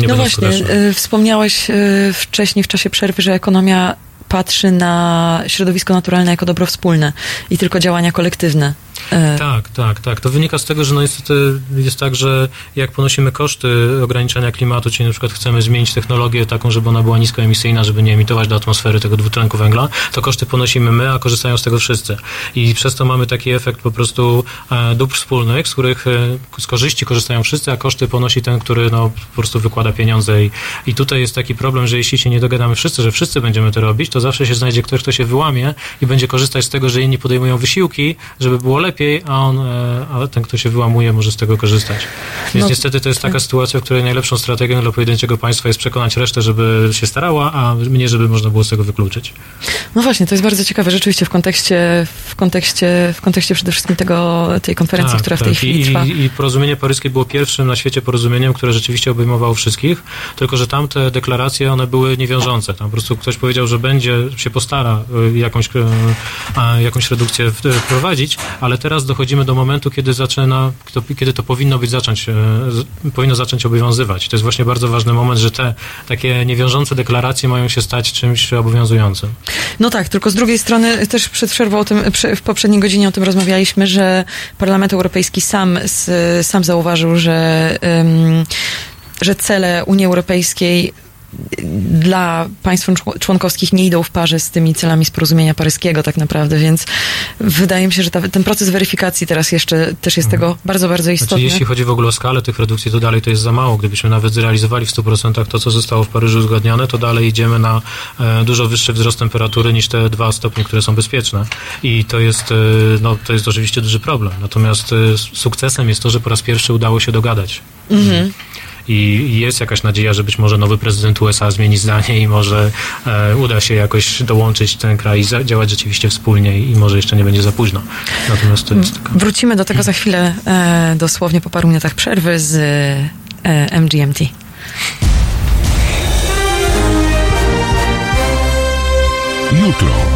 nie no właśnie, skuteczne. wspomniałeś y, wcześniej w czasie przerwy, że ekonomia patrzy na środowisko naturalne jako dobro wspólne i tylko działania kolektywne. E, Tak, tak, tak. To wynika z tego, że no niestety jest tak, że jak ponosimy koszty ograniczania klimatu, czyli na przykład chcemy zmienić technologię taką, żeby ona była niskoemisyjna, żeby nie emitować do atmosfery tego dwutlenku węgla, to koszty ponosimy my, a korzystają z tego wszyscy. I przez to mamy taki efekt po prostu e, dóbr wspólnych, z których e, z korzyści korzystają wszyscy, a koszty ponosi ten, który no, po prostu wykłada pieniądze. I, I tutaj jest taki problem, że jeśli się nie dogadamy wszyscy, że wszyscy będziemy to robić, to zawsze się znajdzie ktoś, kto się wyłamie i będzie korzystać z tego, że inni podejmują wysiłki, żeby było lepiej, a on, e, a ten, kto się wyłamuje, może z tego korzystać. Więc No, niestety to jest taka sytuacja, w której najlepszą strategią dla pojedynczego państwa jest przekonać resztę, żeby się starała, a mnie, żeby można było z tego wykluczyć. No właśnie, to jest bardzo ciekawe rzeczywiście w kontekście, w kontekście, w kontekście przede wszystkim tego, tej konferencji, Tak, która w tak. tej chwili I, trwa. I, porozumienie paryskie było pierwszym na świecie porozumieniem, które rzeczywiście obejmowało wszystkich, tylko że tamte deklaracje, one były niewiążące. Tam po prostu ktoś powiedział, że będzie, się postara y, jakąś, y, jakąś redukcję w- wprowadzić, ale teraz dochodzimy do momentu, kiedy zaczyna, kiedy to powinno być zacząć, z- powinno zacząć obowiązywać. To jest właśnie bardzo ważny moment, że te takie niewiążące deklaracje mają się stać czymś obowiązującym. No tak, tylko z drugiej strony też przed przerwą o tym, w poprzedniej godzinie o tym rozmawialiśmy, że Parlament Europejski sam, sam zauważył, że, że cele Unii Europejskiej dla państw czł- członkowskich nie idą w parze z tymi celami z porozumienia paryskiego tak naprawdę, więc wydaje mi się, że ta, ten proces weryfikacji teraz jeszcze też jest tego bardzo, bardzo istotny. Znaczy, jeśli chodzi w ogóle o skalę tych redukcji, to dalej to jest za mało. Gdybyśmy nawet zrealizowali w 100% to, co zostało w Paryżu uzgadniane, to dalej idziemy na e, dużo wyższy wzrost temperatury niż te dwa stopnie, które są bezpieczne. I to jest, e, no, to jest oczywiście duży problem. Natomiast e, sukcesem jest to, że po raz pierwszy udało się dogadać. Mhm. I jest jakaś nadzieja, że być może nowy prezydent USA zmieni zdanie i może e, uda się jakoś dołączyć ten kraj i za, działać rzeczywiście wspólnie i może jeszcze nie będzie za późno. Natomiast to jest taka... Wrócimy do tego za chwilę, e, dosłownie po paru minutach przerwy z e, MGMT. Jutro.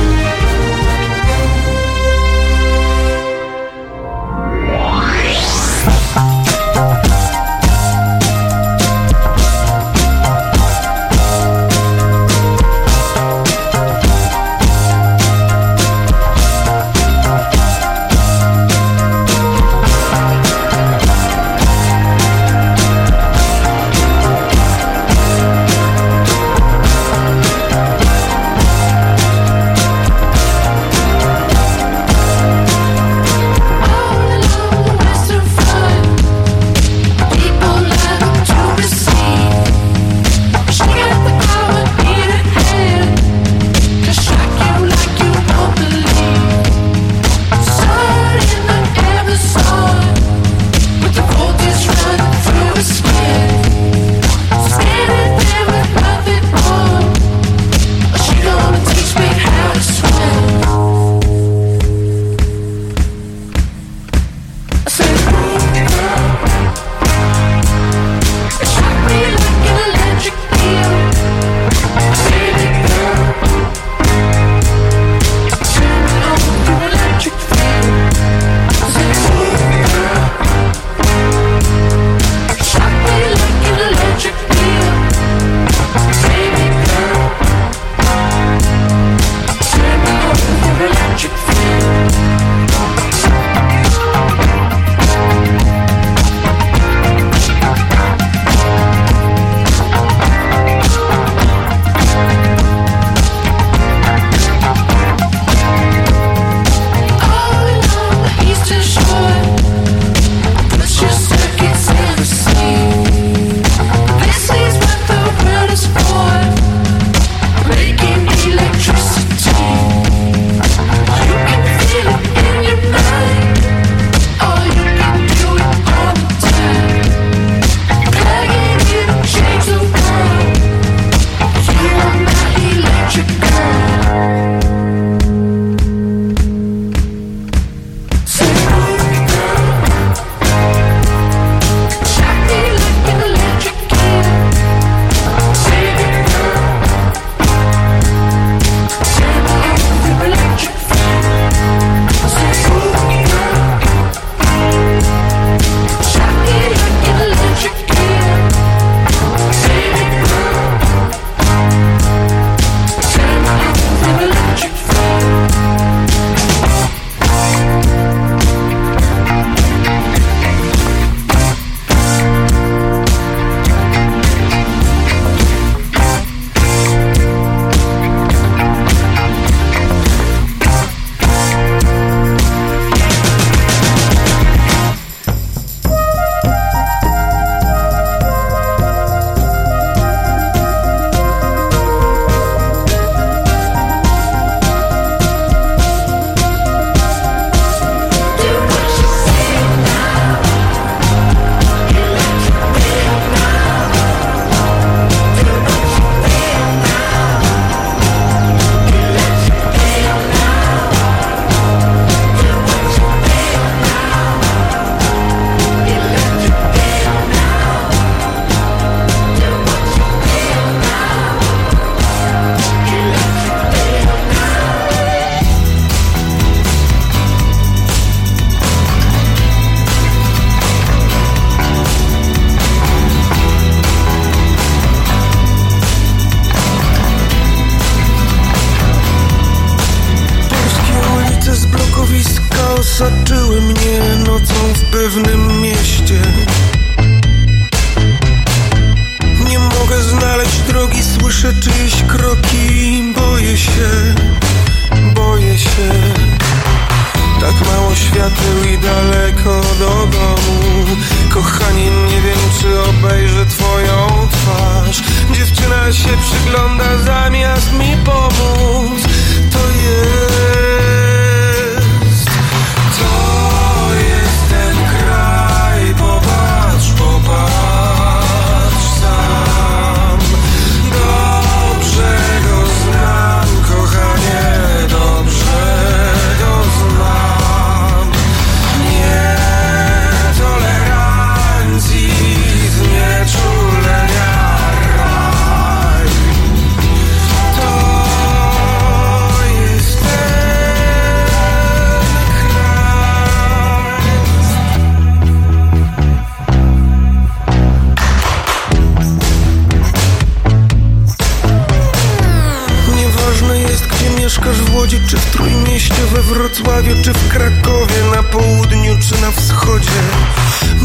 Wrocławiu, czy w Krakowie, na południu, czy na wschodzie.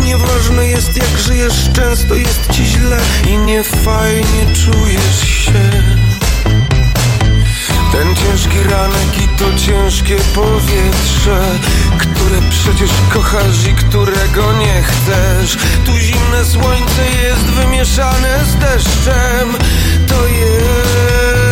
Nieważne jest, jak żyjesz, często jest ci źle i niefajnie czujesz się. Ten ciężki ranek i to ciężkie powietrze Które przecież kochasz i którego nie chcesz Tu zimne słońce jest wymieszane z deszczem To jest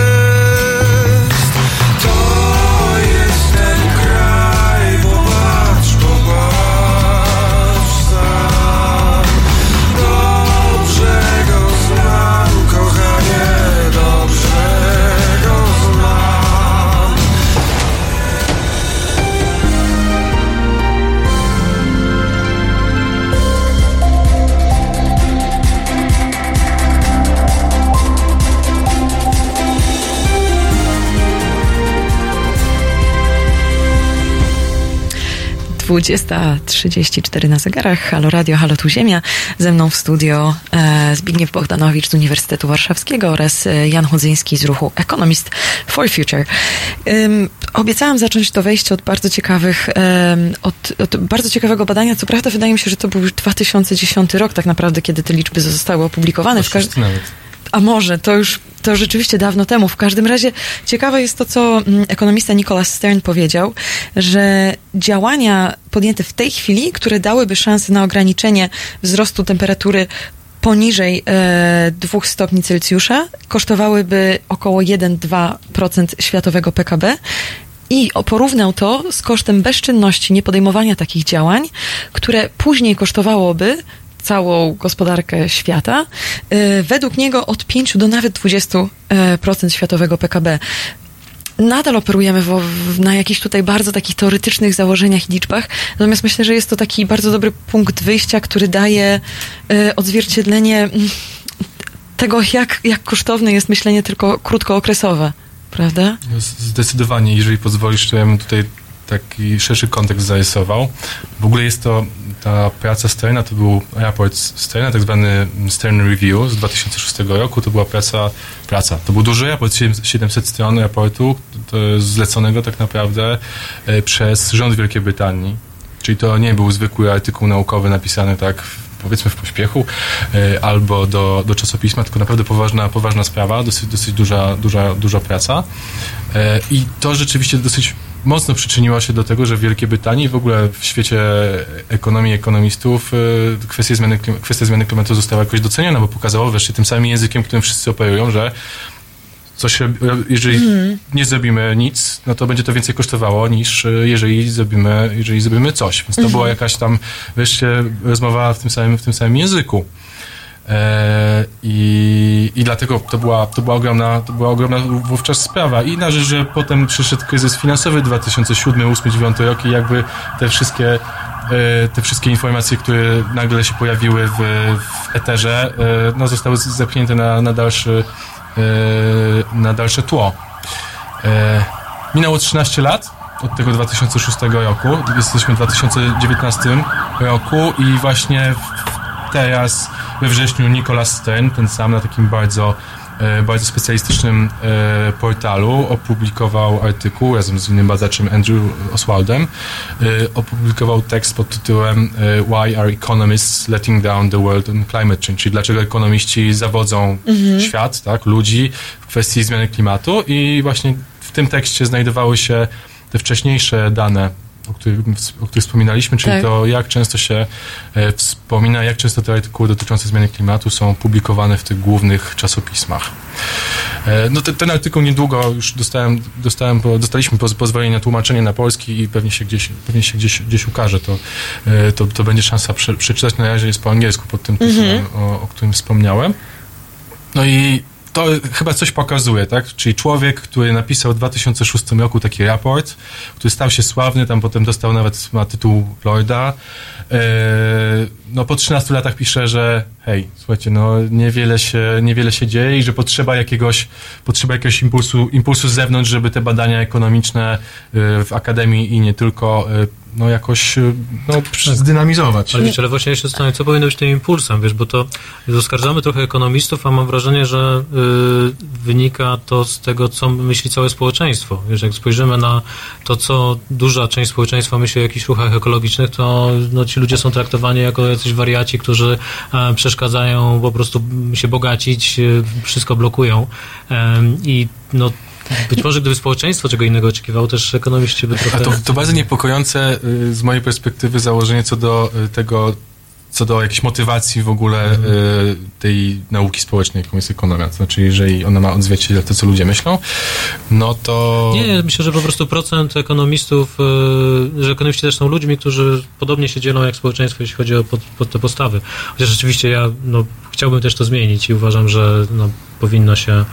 20.34 na zegarach. Halo Radio, Halo Tu Ziemia. Ze mną w studio e, Zbigniew Bogdanowicz z Uniwersytetu Warszawskiego oraz e, Jan Chudzyński z ruchu Economist for Future. Obiecałam zacząć to wejście od bardzo ciekawych, od, od, bardzo ciekawego badania. Co prawda wydaje mi się, że to był już 2010 rok tak naprawdę, kiedy te liczby zostały opublikowane. W każdym a może, to już to rzeczywiście dawno temu. W każdym razie ciekawe jest to, co mm, ekonomista Nicholas Stern powiedział, że działania podjęte w tej chwili, które dałyby szansę na ograniczenie wzrostu temperatury poniżej e, 2 stopni Celsjusza, kosztowałyby około 1-2% światowego PKB. I porównał to z kosztem bezczynności, niepodejmowania takich działań, które później kosztowałoby całą gospodarkę świata, e, według niego od 5 do nawet 20% e, światowego PKB. Nadal operujemy w, w, na jakichś tutaj bardzo takich teoretycznych założeniach i liczbach, natomiast myślę, że jest to taki bardzo dobry punkt wyjścia, który daje e, odzwierciedlenie mm, tego, jak, jak kosztowne jest myślenie tylko krótkookresowe, prawda? No, Zdecydowanie, jeżeli pozwolisz, to ja bym tutaj taki szerszy kontekst zarysował. W ogóle jest to ta praca Sterna, to był raport Sterna, tak zwany Stern Review z 2006 roku. To była praca, praca. To był duży raport, 700 stron raportu, zleconego tak naprawdę e, przez rząd Wielkiej Brytanii. Czyli to nie był zwykły artykuł naukowy napisany tak powiedzmy w pośpiechu e, albo do, do czasopisma, tylko naprawdę poważna, poważna sprawa, dosyć, dosyć duża, duża, duża praca. E, I to rzeczywiście dosyć mocno przyczyniło się do tego, że w Wielkiej Brytanii i w ogóle w świecie ekonomii ekonomistów e, kwestia zmiany, kwestia zmiany klimatu została jakoś doceniona, bo pokazało wreszcie tym samym językiem, którym wszyscy operują, że coś, jeżeli Mhm. nie zrobimy nic, no to będzie to więcej kosztowało niż e, jeżeli zrobimy, jeżeli zrobimy coś. Więc to Mhm. była jakaś tam wreszcie rozmowa w tym samym, w tym samym języku. E, i, I dlatego to była, to, była ogromna, to była ogromna wówczas sprawa. I na rzecz, że potem przyszedł kryzys finansowy 2007, 2008, 2009 rok i jakby te wszystkie, e, te wszystkie informacje, które nagle się pojawiły w, w eterze, e, no, zostały zepchnięte na, na, dalszy, na dalsze tło. Minęło 13 lat od tego 2006 roku. Jesteśmy w 2019 roku i właśnie teraz we wrześniu Nicholas Stern, ten sam na takim bardzo e, bardzo specjalistycznym e, portalu opublikował artykuł razem z innym badaczem Andrew Oswaldem. E, opublikował tekst pod tytułem Why are economists letting down the world on climate change? Czyli dlaczego ekonomiści zawodzą Mhm. świat, tak, ludzi w kwestii zmiany klimatu i właśnie w tym tekście znajdowały się te wcześniejsze dane, o których, o których wspominaliśmy, czyli Tak. to jak często się e, wspomina, jak często te artykuły dotyczące zmiany klimatu są publikowane w tych głównych czasopismach. E, no te, ten artykuł niedługo już dostałem, dostałem dostaliśmy poz, pozwolenie na tłumaczenie na polski i pewnie się gdzieś, pewnie się gdzieś, gdzieś ukaże. To, e, to, to będzie szansa prze, przeczytać. Na razie jest po angielsku pod tym tytułem, Mhm. o, o którym wspomniałem. No i to chyba coś pokazuje, tak? Czyli człowiek, który napisał w 2006 roku taki raport, który stał się sławny, tam potem dostał nawet ma tytuł Lorda. E, no po 13 latach pisze, że hej, słuchajcie, no niewiele się, niewiele się dzieje i że potrzeba jakiegoś, potrzeba jakiegoś impulsu, impulsu z zewnątrz, żeby te badania ekonomiczne e, w akademii i nie tylko e, no jakoś no, zdynamizować. Ale wiesz, ale właśnie ja się zastanawiam, co powinno być tym impulsem, wiesz, bo to oskarżamy trochę ekonomistów, a mam wrażenie, że y, wynika to z tego, co myśli całe społeczeństwo. Wiesz, jak spojrzymy na to, co duża część społeczeństwa myśli o jakichś ruchach ekologicznych, to no, ci ludzie są traktowani jako jacyś wariaci, którzy e, przeszkadzają po prostu się bogacić, e, wszystko blokują. I no, być może gdyby społeczeństwo czego innego oczekiwało, też ekonomiści by trochę... A to, to bardzo niepokojące y, z mojej perspektywy założenie co do y, tego, co do jakiejś motywacji w ogóle Mhm. y, tej nauki społecznej, jaką jest ekonomia. To znaczy, jeżeli ona ma odzwierciedlać to, co ludzie myślą, no to... Nie, myślę, że po prostu procent ekonomistów, y, że ekonomiści też są ludźmi, którzy podobnie się dzielą jak społeczeństwo, jeśli chodzi o pod, pod te postawy. Chociaż rzeczywiście ja no, chciałbym też to zmienić i uważam, że no, powinno się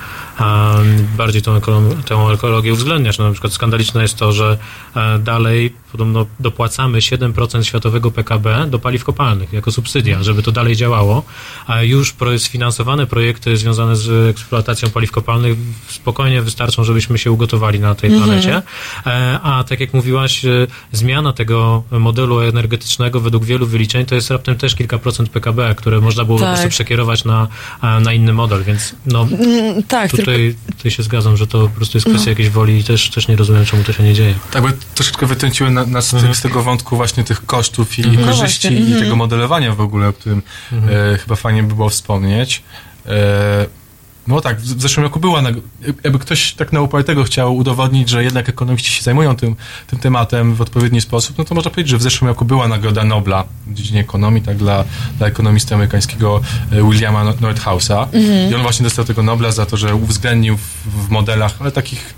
bardziej tą, tę ekologię uwzględniać. No, na przykład skandaliczne jest to, że e, dalej podobno dopłacamy 7% światowego PKB do paliw kopalnych jako subsydia, żeby to dalej działało, a już sfinansowane projekty związane z eksploatacją paliw kopalnych spokojnie wystarczą, żebyśmy się ugotowali na tej Mhm. planecie. E, A tak jak mówiłaś, e, zmiana tego modelu energetycznego według wielu wyliczeń to jest raptem też kilka procent PKB, które można było po Tak. prostu przekierować na, na inny model, więc no, Mm, tak, tutaj, tutaj się zgadzam, że to po prostu jest kwestia No. jakiejś woli i też, też nie rozumiem, czemu to się nie dzieje. Tak, bo troszeczkę wytrąciły na, nas Mhm. z tego wątku właśnie tych kosztów i Mhm. No korzyści właśnie, i mhm. tego modelowania w ogóle, o którym Mhm. e, chyba fajnie by było wspomnieć. E, no tak, w zeszłym roku była, jakby ktoś tak na upartego chciał udowodnić, że jednak ekonomiści się zajmują tym, tym tematem w odpowiedni sposób, no to można powiedzieć, że w zeszłym roku była Nagroda Nobla w dziedzinie ekonomii, tak, dla, dla ekonomisty amerykańskiego e, Williama Nor- Nordhausa. Mhm. I on właśnie dostał tego Nobla za to, że uwzględnił w, w modelach, ale takich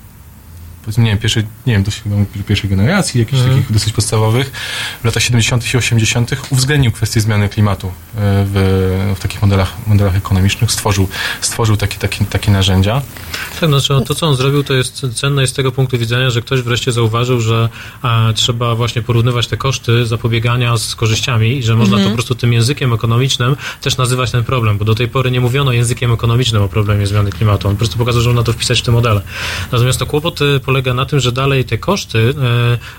powiedzmy, nie wiem, pierwszej, nie wiem, dość chyba pierwszej generacji, jakichś Mhm. takich dosyć podstawowych, w latach 70. i 80. uwzględnił kwestię zmiany klimatu e, w, w takich modelach, modelach ekonomicznych, stworzył, stworzył takie, takie, takie narzędzia. Tak, znaczy to, co on zrobił, to jest cenne jest z tego punktu widzenia, że ktoś wreszcie zauważył, że a, trzeba właśnie porównywać te koszty zapobiegania z korzyściami i że można Mhm. to po prostu tym językiem ekonomicznym też nazywać ten problem, bo do tej pory nie mówiono językiem ekonomicznym o problemie zmiany klimatu. On po prostu pokazał, że można to wpisać w te modele. Natomiast to kłopot e, polega na tym, że dalej te koszty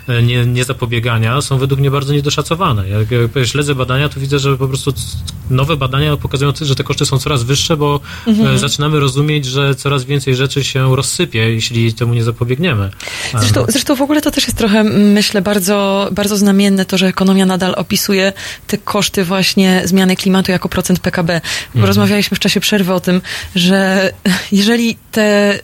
e, e, nie, niezapobiegania są według mnie bardzo niedoszacowane. Jak śledzę badania, to widzę, że po prostu nowe badania pokazują, że te koszty są coraz wyższe, bo Mhm. e, zaczynamy rozumieć, że coraz więcej rzeczy się rozsypie, jeśli temu nie zapobiegniemy. Zresztą, zresztą w ogóle to też jest trochę, myślę, bardzo, bardzo znamienne to, że ekonomia nadal opisuje te koszty właśnie zmiany klimatu jako procent PKB. Bo Mhm. rozmawialiśmy w czasie przerwy o tym, że jeżeli te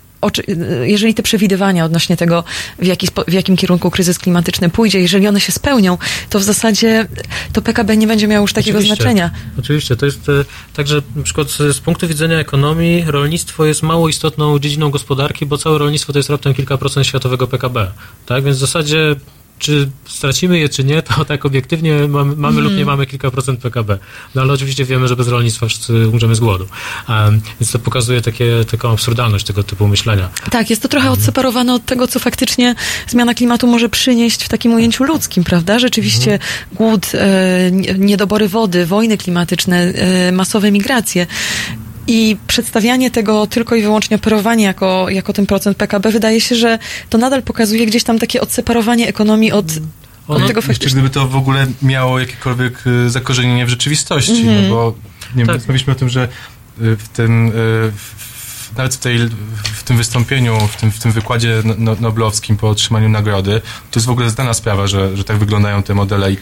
jeżeli te przewidywania odnośnie tego, w, jaki, w jakim kierunku kryzys klimatyczny pójdzie, jeżeli one się spełnią, to w zasadzie to PKB nie będzie miało już takiego Oczywiście. znaczenia. Oczywiście, to jest e, także na przykład z, z punktu widzenia ekonomii rolnictwo jest mało istotną dziedziną gospodarki, bo całe rolnictwo to jest raptem kilka procent światowego PKB. Tak, więc w zasadzie czy stracimy je, czy nie, to tak obiektywnie mamy, mamy lub Mhm. nie mamy kilka procent PKB. No ale oczywiście wiemy, że bez rolnictwa wszyscy umrzemy z głodu. Um, więc to pokazuje takie, taką absurdalność tego typu myślenia. Tak, jest to trochę odseparowane od tego, co faktycznie zmiana klimatu może przynieść w takim ujęciu ludzkim, prawda? Rzeczywiście głód, e, nie- niedobory wody, wojny klimatyczne, e, masowe migracje. I przedstawianie tego tylko i wyłącznie operowanie jako, jako ten procent PKB, wydaje się, że to nadal pokazuje gdzieś tam takie odseparowanie ekonomii od, od tego Jeszcze faktycznie. gdyby to w ogóle miało jakiekolwiek y, zakorzenienie w rzeczywistości, Mhm. no bo nie wiem, Tak. rozmawialiśmy o tym, że y, w tym y, w, nawet w, tej, w tym wystąpieniu, w tym, w tym wykładzie no, no, noblowskim po otrzymaniu nagrody, to jest w ogóle znana sprawa, że, że tak wyglądają te modele i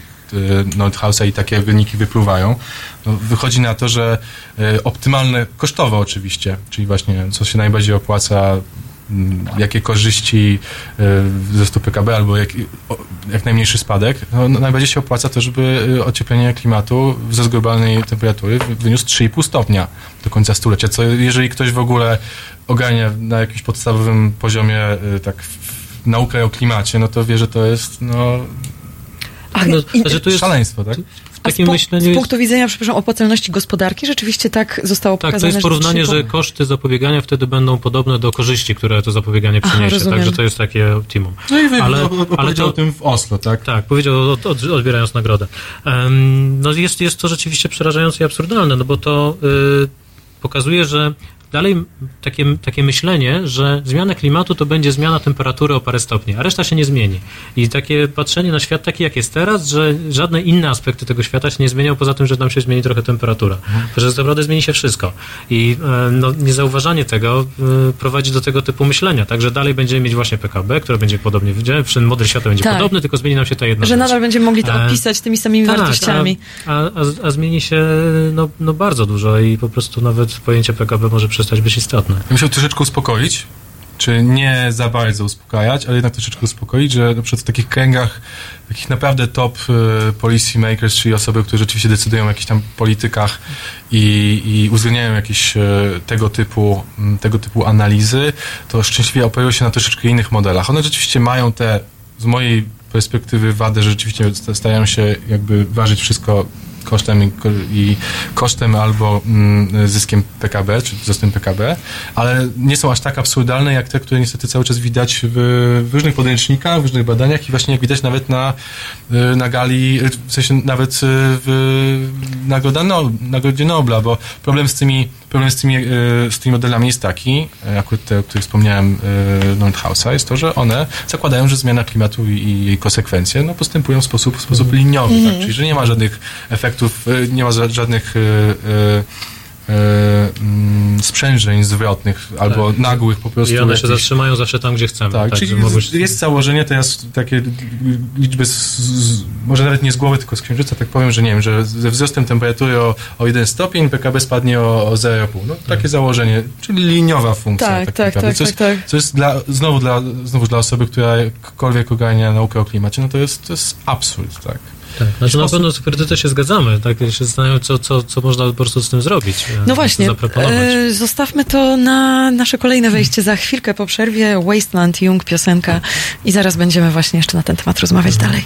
Nordhausa i takie wyniki wypływają. No, wychodzi na to, że y, optymalne, kosztowo oczywiście, czyli właśnie co się najbardziej opłaca, mm, jakie korzyści y, wzrostu PKB albo jak, jak najmniejszy spadek, no, no, najbardziej się opłaca to, żeby y, ocieplenie klimatu, wzrost globalnej temperatury wy- wyniósł 3,5 stopnia do końca stulecia, co jeżeli ktoś w ogóle ogarnia na jakimś podstawowym poziomie y, tak naukę o klimacie, no to wie, że to jest no, A, No, i, znaczy tu jest, szaleństwo, tak? w takim myśleniu z jest, punktu widzenia, przepraszam, opłacalności gospodarki rzeczywiście tak zostało tak, to pokazane, jest porównanie, że po- koszty zapobiegania wtedy będą podobne do korzyści, które to zapobieganie przyniesie. Także to jest takie optimum. No i wy, Ale- ale, ale powiedział to- o tym w Oslo, tak? Tak, powiedział od, od, odbierając nagrodę. Em, no jest, jest to rzeczywiście przerażające i absurdalne, no bo to y, pokazuje, że dalej takie, takie myślenie, że zmiana klimatu to będzie zmiana temperatury o parę stopni, a reszta się nie zmieni. I takie patrzenie na świat taki, jak jest teraz, że żadne inne aspekty tego świata się nie zmienią, poza tym, że nam się zmieni trochę temperatura. Że tak naprawdę zmieni się wszystko. I e, no, niezauważanie tego e, prowadzi do tego typu myślenia. Także dalej będziemy mieć właśnie PKB, które będzie podobnie, widziałem, model świata będzie Tak. podobny, tylko zmieni nam się ta jedna że rzecz. nadal będziemy mogli to E, opisać tymi samymi tak, wartościami. A, a, a, a zmieni się no, no bardzo dużo i po prostu nawet pojęcie PKB może przestać być istotne. Ja musiał troszeczkę uspokoić, czy nie za bardzo uspokajać, ale jednak troszeczkę uspokoić, że na przykład w takich kręgach, takich naprawdę top y, policy makers, czyli osoby, które rzeczywiście decydują o jakichś tam politykach i, i uwzględniają jakieś y, tego typu, m, tego typu analizy, to szczęśliwie operują się na troszeczkę innych modelach. One rzeczywiście mają te, z mojej perspektywy, wadę, że rzeczywiście starają się jakby ważyć wszystko kosztem i, ko- i kosztem albo mm, zyskiem PKB, czy wzrostem PKB, ale nie są aż tak absurdalne jak te, które niestety cały czas widać w, w różnych podręcznikach, w różnych badaniach i właśnie jak widać nawet na, y, na gali, w sensie nawet y, w no, Nagrodzie Nobla, bo problem z tymi, problem z tymi, y, z tymi modelami jest taki, y, akurat te, o których wspomniałem y, Nordhausa, jest to, że one zakładają, że zmiana klimatu i, jej konsekwencje no, postępują w sposób, w sposób liniowy, Mhm. tak? czyli że nie ma żadnych efektów, nie ma ża- żadnych mm, sprzężeń zwrotnych albo Tak. nagłych po prostu. I one się jakichś- zatrzymają zawsze tam, gdzie chcemy. tak, tak czyli jest, się... jest założenie teraz takie liczby, z, z, może nawet nie z głowy, tylko z księżyca, tak powiem, że nie wiem, że ze wzrostem temperatury o, o 1 stopień PKB spadnie o, o 0,5. No takie założenie, czyli liniowa funkcja. Tak, tak, tak, tak, co jest, tak, tak. Co jest dla, znowu, dla, znowu dla osoby, która jakkolwiek ogarnia naukę o klimacie, no to jest, to jest absurd, tak. Tak, znaczy na pewno z Kredytem się zgadzamy, tak, się zastanawiam, co, co, co można po prostu z tym zrobić. e, No właśnie, e, zostawmy to na nasze kolejne wejście za chwilkę po przerwie. Wasteland Young piosenka i zaraz będziemy właśnie jeszcze na ten temat rozmawiać dalej.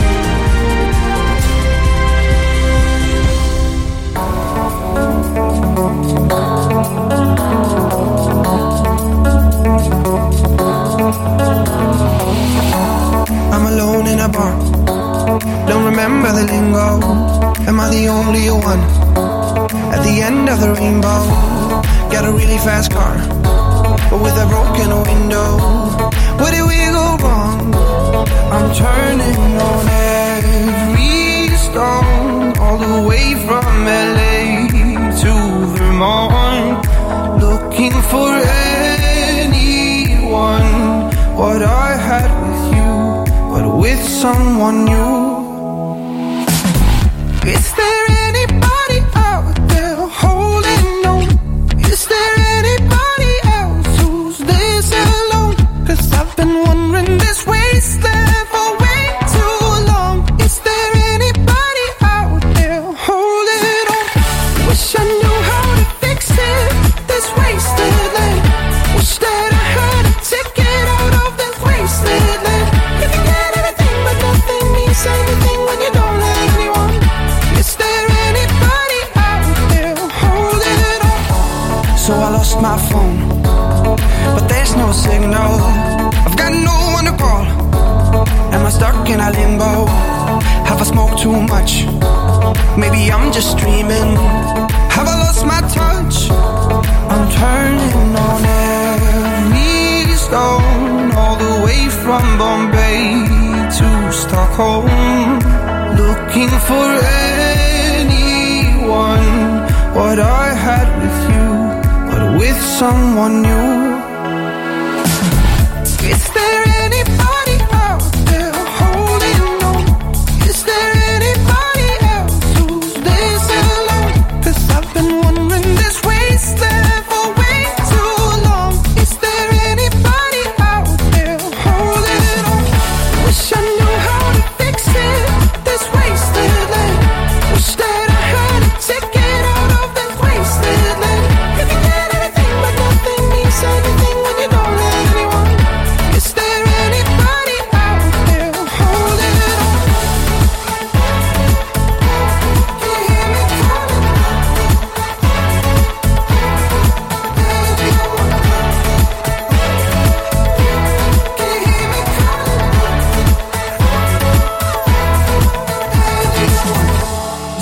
Don't remember the lingo. Am I the only one? At the end of the rainbow, got a really fast car, but with a broken window. Where did we go wrong? I'm turning on every stone, all the way from LA to Vermont, looking for anyone. What I had with with someone new. Much. Maybe I'm just dreaming. Have I lost my touch? I'm turning on every stone, all the way from Bombay to Stockholm, looking for anyone. What I had with you, but with someone new.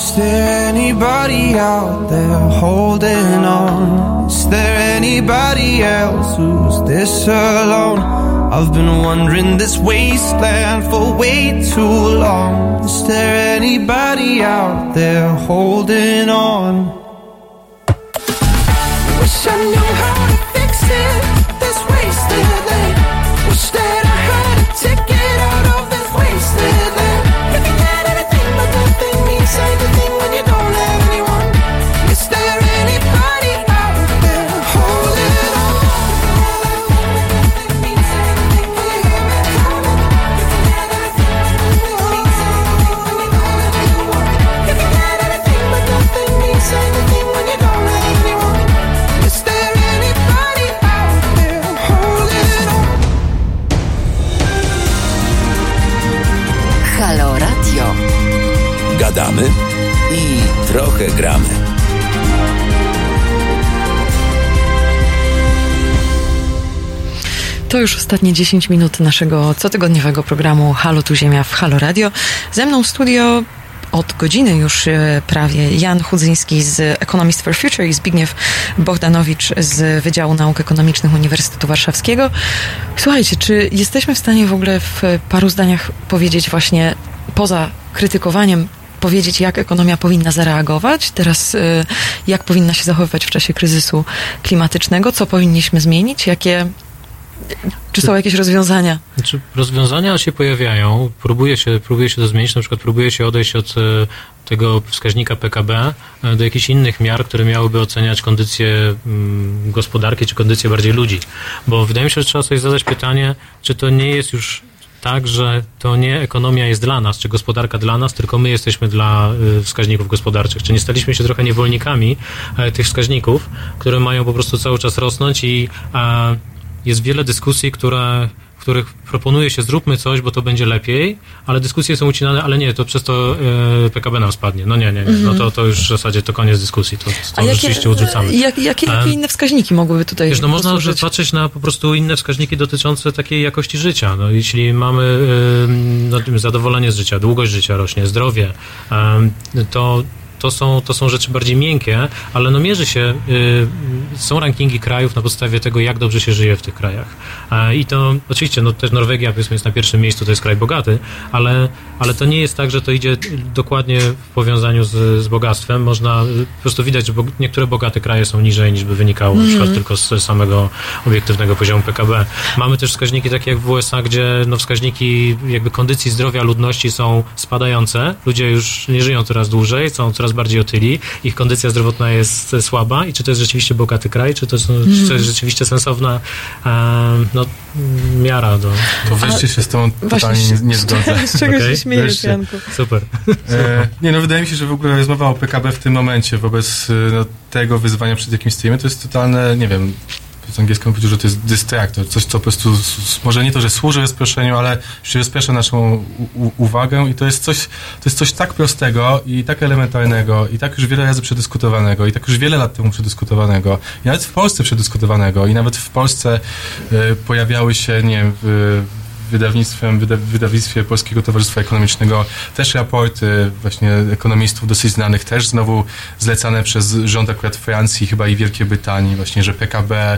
Is there anybody out there holding on? Is there anybody else who's this alone? I've been wandering this wasteland for way too long. Is there anybody out there holding on? Wish I knew how trochę gramy. To już ostatnie 10 minut naszego cotygodniowego programu Halo tu Ziemia w Halo Radio. Ze mną w studio od godziny już e, prawie Jan Chudzyński z Economist for Future i Zbigniew Bogdanowicz z Wydziału Nauk Ekonomicznych Uniwersytetu Warszawskiego. Słuchajcie, czy jesteśmy w stanie w ogóle w paru zdaniach powiedzieć właśnie poza krytykowaniem powiedzieć, jak ekonomia powinna zareagować, teraz e, jak powinna się zachowywać w czasie kryzysu klimatycznego, co powinniśmy zmienić, jakie czy są jakieś rozwiązania? Znaczy, rozwiązania się pojawiają, próbuje się, próbuje się to zmienić, na przykład próbuje się odejść od e, tego wskaźnika PKB e, do jakichś innych miar, które miałyby oceniać kondycję mm, gospodarki, czy kondycję bardziej ludzi. Bo wydaje mi się, że trzeba sobie zadać pytanie, czy to nie jest już tak, że to nie ekonomia jest dla nas, czy gospodarka dla nas, tylko my jesteśmy dla y, wskaźników gospodarczych. Czy nie staliśmy się trochę niewolnikami e, tych wskaźników, które mają po prostu cały czas rosnąć i jest wiele dyskusji, które, których proponuje się zróbmy coś, bo to będzie lepiej, ale dyskusje są ucinane, ale nie, to przez to e, PKB nam spadnie. No nie, nie, nie. No to, to już w zasadzie to koniec dyskusji. To, to rzeczywiście odrzucamy. Jak, jakie, jakie inne wskaźniki mogłyby tutaj Wiesz, no można posłużyć? patrzeć na po prostu inne wskaźniki dotyczące takiej jakości życia. No, jeśli mamy ym, no, zadowolenie z życia, długość życia rośnie, zdrowie, ym, to to są, to są rzeczy bardziej miękkie, ale no mierzy się, y, są rankingi krajów na podstawie tego, jak dobrze się żyje w tych krajach. I to oczywiście, no też Norwegia powiedzmy jest na pierwszym miejscu, to jest kraj bogaty, ale, ale to nie jest tak, że to idzie dokładnie w powiązaniu z, z bogactwem. Można y, po prostu widać, że bo, niektóre bogate kraje są niżej niż by wynikało na przykład Mhm. tylko z samego obiektywnego poziomu PKB. Mamy też wskaźniki takie jak w USA, gdzie no wskaźniki jakby kondycji zdrowia ludności są spadające. Ludzie już nie żyją coraz dłużej, są coraz bardziej otyli, ich kondycja zdrowotna jest słaba i czy to jest rzeczywiście bogaty kraj, czy to, są, czy to Mhm. jest rzeczywiście sensowna e, no, miara do... To wreszcie się z tą totalnie nie, nie zgodzę. Z czego się Okej. śmiejesz. Janku? Super. E, nie, no wydaje mi się, że w ogóle rozmowa o PKB w tym momencie wobec e, no, tego wyzwania, przed jakim stoimy, to jest totalne, nie wiem, z angielską powiedział, że to jest dystraktor, coś, co po prostu, może nie to, że służy rozproszeniu, ale że rozprasza naszą u, uwagę i to jest coś, to jest coś tak prostego i tak elementarnego i tak już wiele razy przedyskutowanego i tak już wiele lat temu przedyskutowanego i nawet w Polsce przedyskutowanego i nawet w Polsce e, pojawiały się, nie wiem, w, wydawnictwem, wyda, wydawnictwie Polskiego Towarzystwa Ekonomicznego też raporty właśnie ekonomistów dosyć znanych, też znowu zlecane przez rząd akurat Francji, chyba i Wielkiej Brytanii, właśnie, że PKB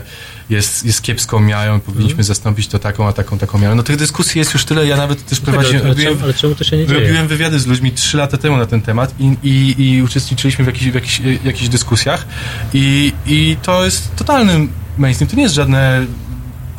jest, jest kiepską miarą, powinniśmy Mhm. zastąpić to taką, a taką, taką miarą. No tych dyskusji jest już tyle, ja nawet też No tak, prowadziłem, ale, robiłem, ale czemu to się nie dzieje? robiłem wywiady z ludźmi trzy lata temu na ten temat i, i, i uczestniczyliśmy w, jakichś, w jakichś, jakichś dyskusjach i, i to jest totalny mainstream, to nie jest żadne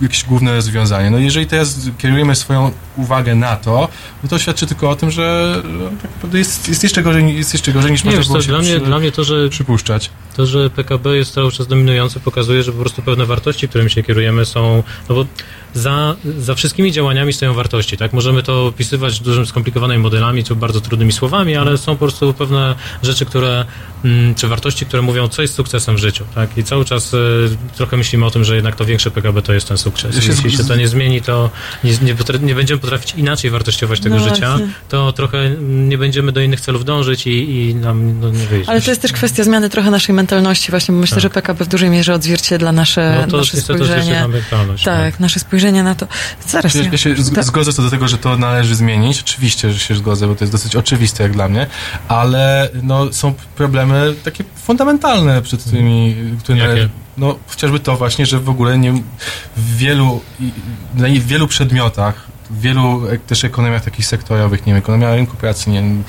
jakieś główne rozwiązanie. No jeżeli teraz kierujemy swoją uwagę na to, no to świadczy tylko o tym, że no, tak naprawdę jest, jest, jeszcze gorzej, jest jeszcze gorzej niż Nie, można było co, się dla mnie, przy, dla mnie to, że przypuszczać. To, że PKB jest cały czas dominujący, pokazuje, że po prostu pewne wartości, którymi się kierujemy, są. No bo za, za wszystkimi działaniami stoją wartości, tak? Możemy to opisywać dużym skomplikowanym modelami, czy bardzo trudnymi słowami, ale są po prostu pewne rzeczy, które, mm, czy wartości, które mówią, co jest sukcesem w życiu, tak? I cały czas e, trochę myślimy o tym, że jednak to większe PKB to jest ten sukces. Ja się Jeśli z- się to nie zmieni, to nie, nie, nie będziemy potrafić inaczej wartościować tego No życia, właśnie. to trochę nie będziemy do innych celów dążyć i, i nam no, nie wyjdzie. Ale to jest też kwestia zmiany trochę naszej mentalności właśnie, bo myślę, Tak. że PKB w dużej mierze odzwierciedla nasze, No to nasze spojrzenie. odzwierciedla mentalność, Tak, nasze spojrzenie na to. Zaraz. Ja, ja się z- Tak. zgodzę co do tego, że to należy zmienić. Oczywiście, że się zgodzę, bo to jest dosyć oczywiste jak dla mnie, ale no, są problemy takie fundamentalne, przed którymi, które Jakie? no chociażby to właśnie, że w ogóle nie w wielu, i- na w wielu przedmiotach w wielu e, też ekonomiach takich sektorowych, nie wiem, ekonomia rynku pracy, nie wiem,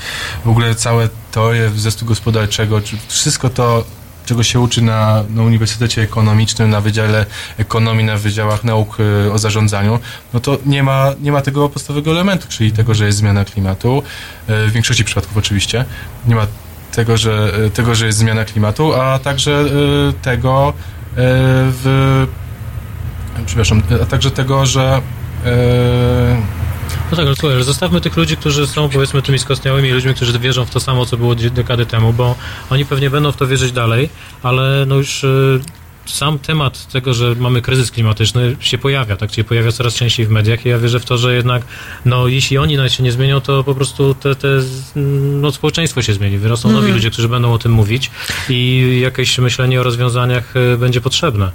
w ogóle całe teorie wzrostu gospodarczego, czy wszystko to, czego się uczy na, na Uniwersytecie Ekonomicznym, na Wydziale Ekonomii, na Wydziałach Nauk y, o Zarządzaniu, no to nie ma, nie ma tego podstawowego elementu, czyli tego, że jest zmiana klimatu, y, w większości przypadków oczywiście, nie ma tego, że, y, tego, że jest zmiana klimatu, a także tego w przepraszam, a także tego, że No tak, ale słuchaj, zostawmy tych ludzi, którzy są powiedzmy tymi skostniałymi ludźmi, którzy wierzą w to samo, co było dekady temu, bo oni pewnie będą w to wierzyć dalej, ale no już y, sam temat tego, że mamy kryzys klimatyczny się pojawia, tak, się pojawia coraz częściej w mediach i ja wierzę w to, że jednak, no jeśli oni nawet się nie zmienią, to po prostu te, te no, społeczeństwo się zmieni, wyrosną nowi Mhm. ludzie, którzy będą o tym mówić i jakieś myślenie o rozwiązaniach y, będzie potrzebne.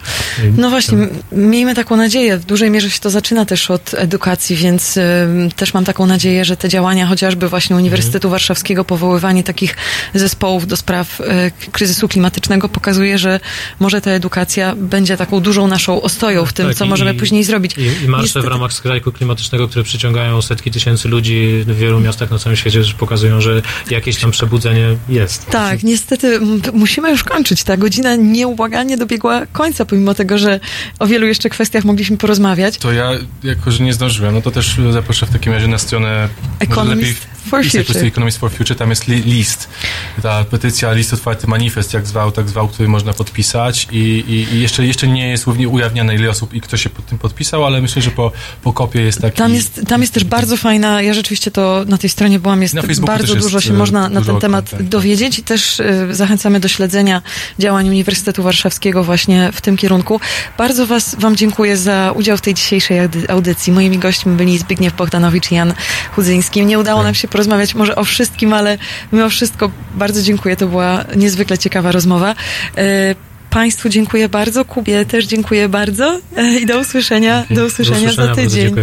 No właśnie, miejmy taką nadzieję. W dużej mierze się to zaczyna też od edukacji, więc ym, też mam taką nadzieję, że te działania chociażby właśnie Uniwersytetu Warszawskiego, powoływanie takich zespołów do spraw y, kryzysu klimatycznego pokazuje, że może ta edukacja będzie taką dużą naszą ostoją w tym, Tak, co i- możemy później zrobić. I, i marsze Niestety- w ramach strajku klimatycznego, które przyciągają setki tysięcy ludzi w wielu miastach na całym świecie, już pokazują, że jakieś tam przebudzenie jest. Tak, niestety musimy już kończyć. Ta godzina nieubłaganie dobiegła końca, pomimo tego, że o wielu jeszcze kwestiach mogliśmy porozmawiać. To ja, jako że nie zdążyłem, no to też zaproszę w takim razie na stronę Economist for Future. Economist for Future, tam jest li, list. Ta petycja, list otwarty manifest, jak zwał, tak zwał, który można podpisać i, i, i jeszcze, jeszcze nie jest równie ujawniane ile osób i kto się pod tym podpisał, ale myślę, że po, po kopie jest taki... Tam jest, tam jest też bardzo fajna, ja rzeczywiście to na tej stronie byłam, jest bardzo dużo jest, się e, można na ten temat kontent. dowiedzieć i też e, zachęcamy do śledzenia działań Uniwersytetu Warszawskiego właśnie w tym kierunku. Bardzo was, Wam dziękuję za udział w tej dzisiejszej audy- audycji. Moimi gośćmi byli Zbigniew Bogdanowicz i Jan Chudzyński. Nie udało nam się porozmawiać może o wszystkim, ale mimo wszystko bardzo dziękuję. To była niezwykle ciekawa rozmowa. E, Państwu dziękuję bardzo, Kubie też dziękuję bardzo e, i do usłyszenia, do usłyszenia, za bardzo tydzień.